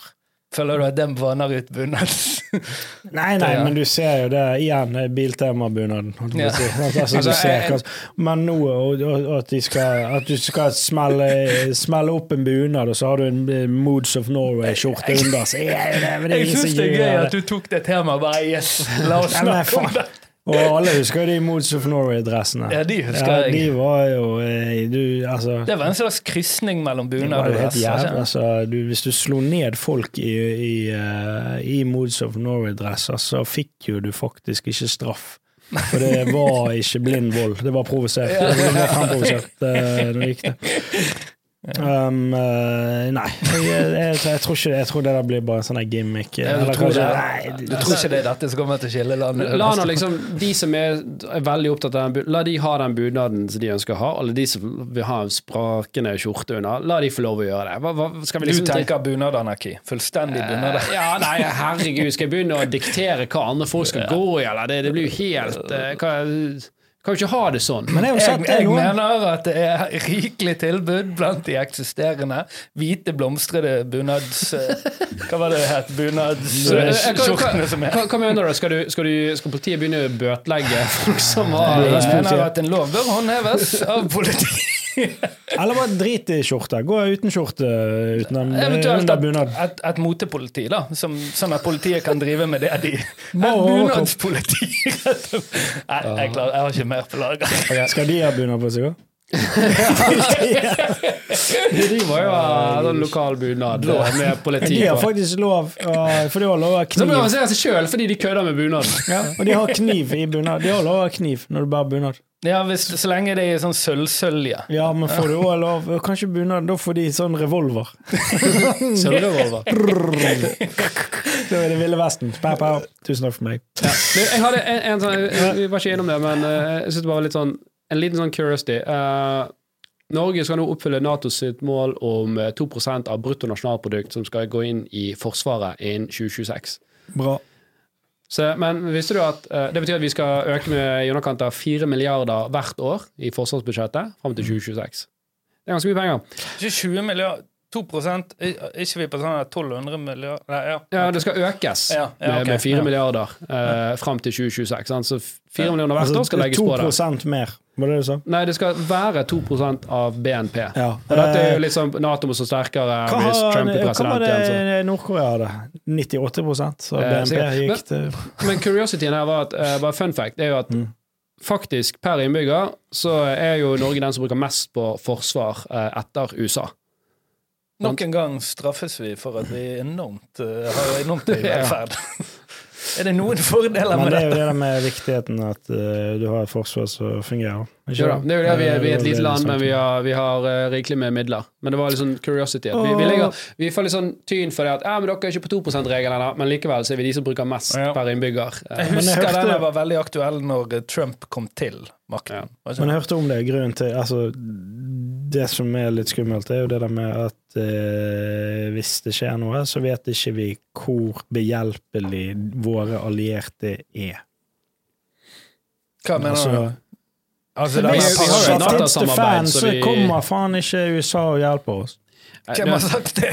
Føler du at den vanner ut bunads? Nei, nei, men du ser jo det igjen, Biltema-bunaden. å si. Altså, Altså, ser jeg- Men nå og, og, at, de skal, at du skal smelle, smelle opp en bunad, og så har du en eh, Moods of Norway-skjorte under. Så er det, det er Jeg syns det er gøy at du tok det temaet. Bare yes, la oss snakke om det. Og alle husker de Moods of Norway-dressene. Ja, de husker Ja, jeg. de var jo eh, du, altså, Det var en slags krysning mellom bunad og dress. Altså, du, hvis du slo ned folk i, i, eh, i Moods of Norway-dresser, så fikk jo du faktisk ikke straff. For det var ikke blind vold, det var provosert. Det var fremprovosert eh, når det gikk det. Um, eh, nei, jeg, jeg, jeg, tror ikke Jeg tror det der blir bare en sånn gimmick. Ja, du tror kanskje- det- nei, Du tror ikke det er dette som kommer til å skille landet? La nå liksom De som er, er veldig opptatt av den La de ha den bunaden som de ønsker å ha, eller de som vil ha en sprakende skjorte under, la de få lov å gjøre det. Hva, hva, skal vi Du liksom tenker bunadanarki? Fullstendig bunad? Uh, Ja, nei, herregud, skal jeg begynne å diktere hva andre folk skal gå i, eller? Det, det blir jo helt uh, hva, Kan jo ikke ha det sånn. Men jeg Jeg, jeg mener at det er rikelig tilbud blant de eksisterende hvite, blomstrede bunads... eh, Hva var det det het? Så, eh, Bunadsskjortene som er hva mener du? Skal, du, skal, du, skal politiet begynne å bøtelegge folk som har Jeg mener at en lov bør håndheves av politiet. Eller bare drit i skjorte. Gå uten skjorte uten en Eventuelt et, bunad. et, et motepoliti, da. Som, sånn at politiet kan drive med det de Et bunadspoliti! Nei, jeg, klarer, jeg har ikke mer på lager. Skal de ha bunad på seg òg? De driver jo ha sånn lokal bunad eh, med politi De har faktisk lov, for de har lov å ha Så de kniv. seg sjøl fordi de kødder med bunaden. Ja, og de har kniv i bunad. De har lov å ha kniv når du bærer bunad. Ja, hvis, Så lenge det er sånn sølvsølje. Ja, men får du òg lov Kanskje bunad, da får de sånn revolver. Sølvrevolver. Da er det Ville Vesten. Pow, pow. Tusen takk for meg. Ja. Men Jeg hadde en, en sånn, Vi var ikke innom det, men eh, jeg synes det var litt sånn en liten sånn curiosity. Uh, Norge skal nå oppfylle NATO sitt mål om eh, 2% av bruttonasjonalprodukt som skal gå inn i Forsvaret innen 2026. Bra. Så, men visste du at eh, det betyr at vi skal øke med i underkant av 4 milliarder hvert år i forsvarsbudsjettet fram til 2026. Det er ganske mye penger. 20 milliarder 2 Er ikke vi på sånn her 1200 milliarder? Nei, ja. Ja, det skal økes Ja, ja, med, med 4 ja. milliarder eh, fram til 2026. Sant? Så 4 millioner hvert Altså, år skal legges på det. 2% mer, var det det du sa? Nei, det skal være 2% av BNP. Ja. Og dette er Eh, jo liksom Nato må stå sterkere Hva, hvis Trump er president. hva var det igjen. Nord-Korea hadde? 98% så Eh, BNP eh, gikk til Men curiosityen her var at eh, bare fun fact det er jo at Mm. faktisk per innbygger så er jo Norge den som bruker mest på forsvar eh, etter USA. Nok en gang straffes vi for at vi enormt, uh, har enormt høy Ja. velferd. er det noen fordeler Men med det er jo dette? det med viktigheten at uh, du har et forsvar som fungerer. Ikke Jo da, det er jo det, vi er, vi er et lite land, men vi har, vi har uh, rikelig med midler. Men det var litt sånn curiosity. At vi, vi, ligger, vi får litt sånn tyn for det at ja, men dere er ikke på 2 %-regelen ennå, men likevel så er vi de som bruker mest Ja. per innbygger. Uh, Jeg Men jeg husker hørte- den var veldig aktuell når Trump kom til makten. Men jeg hørte om det. Grunnen til altså, Det som er litt skummelt, er jo det der med at eh, hvis det skjer noe, så vet ikke vi hvor behjelpelig våre allierte er. Hva mener Altså, du? Altså, det det vi har jo. Nato-samarbeid, fans, så så vi- kommer faen ikke USA og hjelper oss. Hvem har sagt det?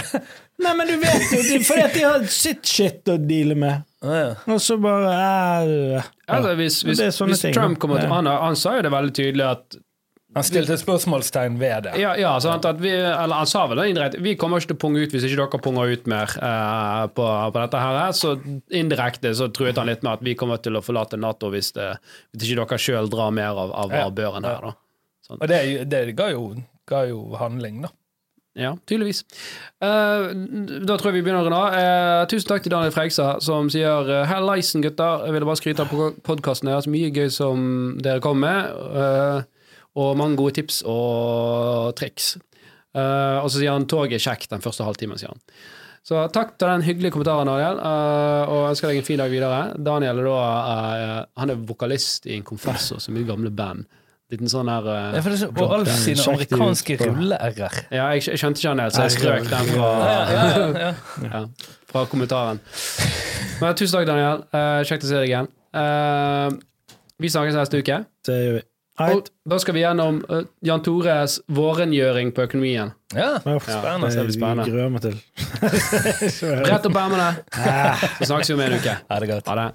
Nei, men du vet jo, det er fordi at de har sitt shit å deale med. Ah, ja. Og så bare eh, Altså, hvis, hvis, Det er sånne hvis ting, Trump kommer til Ja. han, han sa jo det veldig tydelig at Han stilte spørsmålstegn ved det. Ja, ja vi, eller han sa vel det indirekte Vi kommer ikke til å punge ut hvis ikke dere punger ut mer eh, på, på dette her. Så indirekte så truet han litt med at vi kommer til å forlate Nato hvis, det, hvis ikke dere sjøl drar mer av, av, Ja. børen her. Da. Og det, det ga, jo, ga jo handling, da. Ja, tydeligvis. Uh, da tror jeg vi begynner å runde av. Uh, tusen takk til Daniel Fregsa, som sier uh, Hallaisen, gutter. Jeg ville bare skryte av podkasten deres. Mye gøy som dere kom med. eh, og mange gode tips og triks. Uh, og så sier han toget er kjekt den første halvtimen, sier han. Så takk til den hyggelige kommentaren, Daniel, uh, og ønsker deg en fin dag videre. Daniel er da uh, Han er vokalist i en konfessor som er gamle band. Liten sånn her uh, Ja, for det er så, og Alf sine amerikanske rulle-r-er. ja, jeg, jeg skjønte ikke han helt, så jeg strøk den fra, Ja, ja, ja. ja, fra kommentaren. Men tusen takk, Daniel. Uh, kjekt å se deg igjen. Eh, vi snakkes neste uke. Det gjør vi. Og da skal vi gjennom uh, Jan Tores vårengjøring på økonomien. ja. ja Spennende. det. Jeg gruer meg til. Rett opp ermene, så snakkes vi om en uke. Ha det godt. Ha det.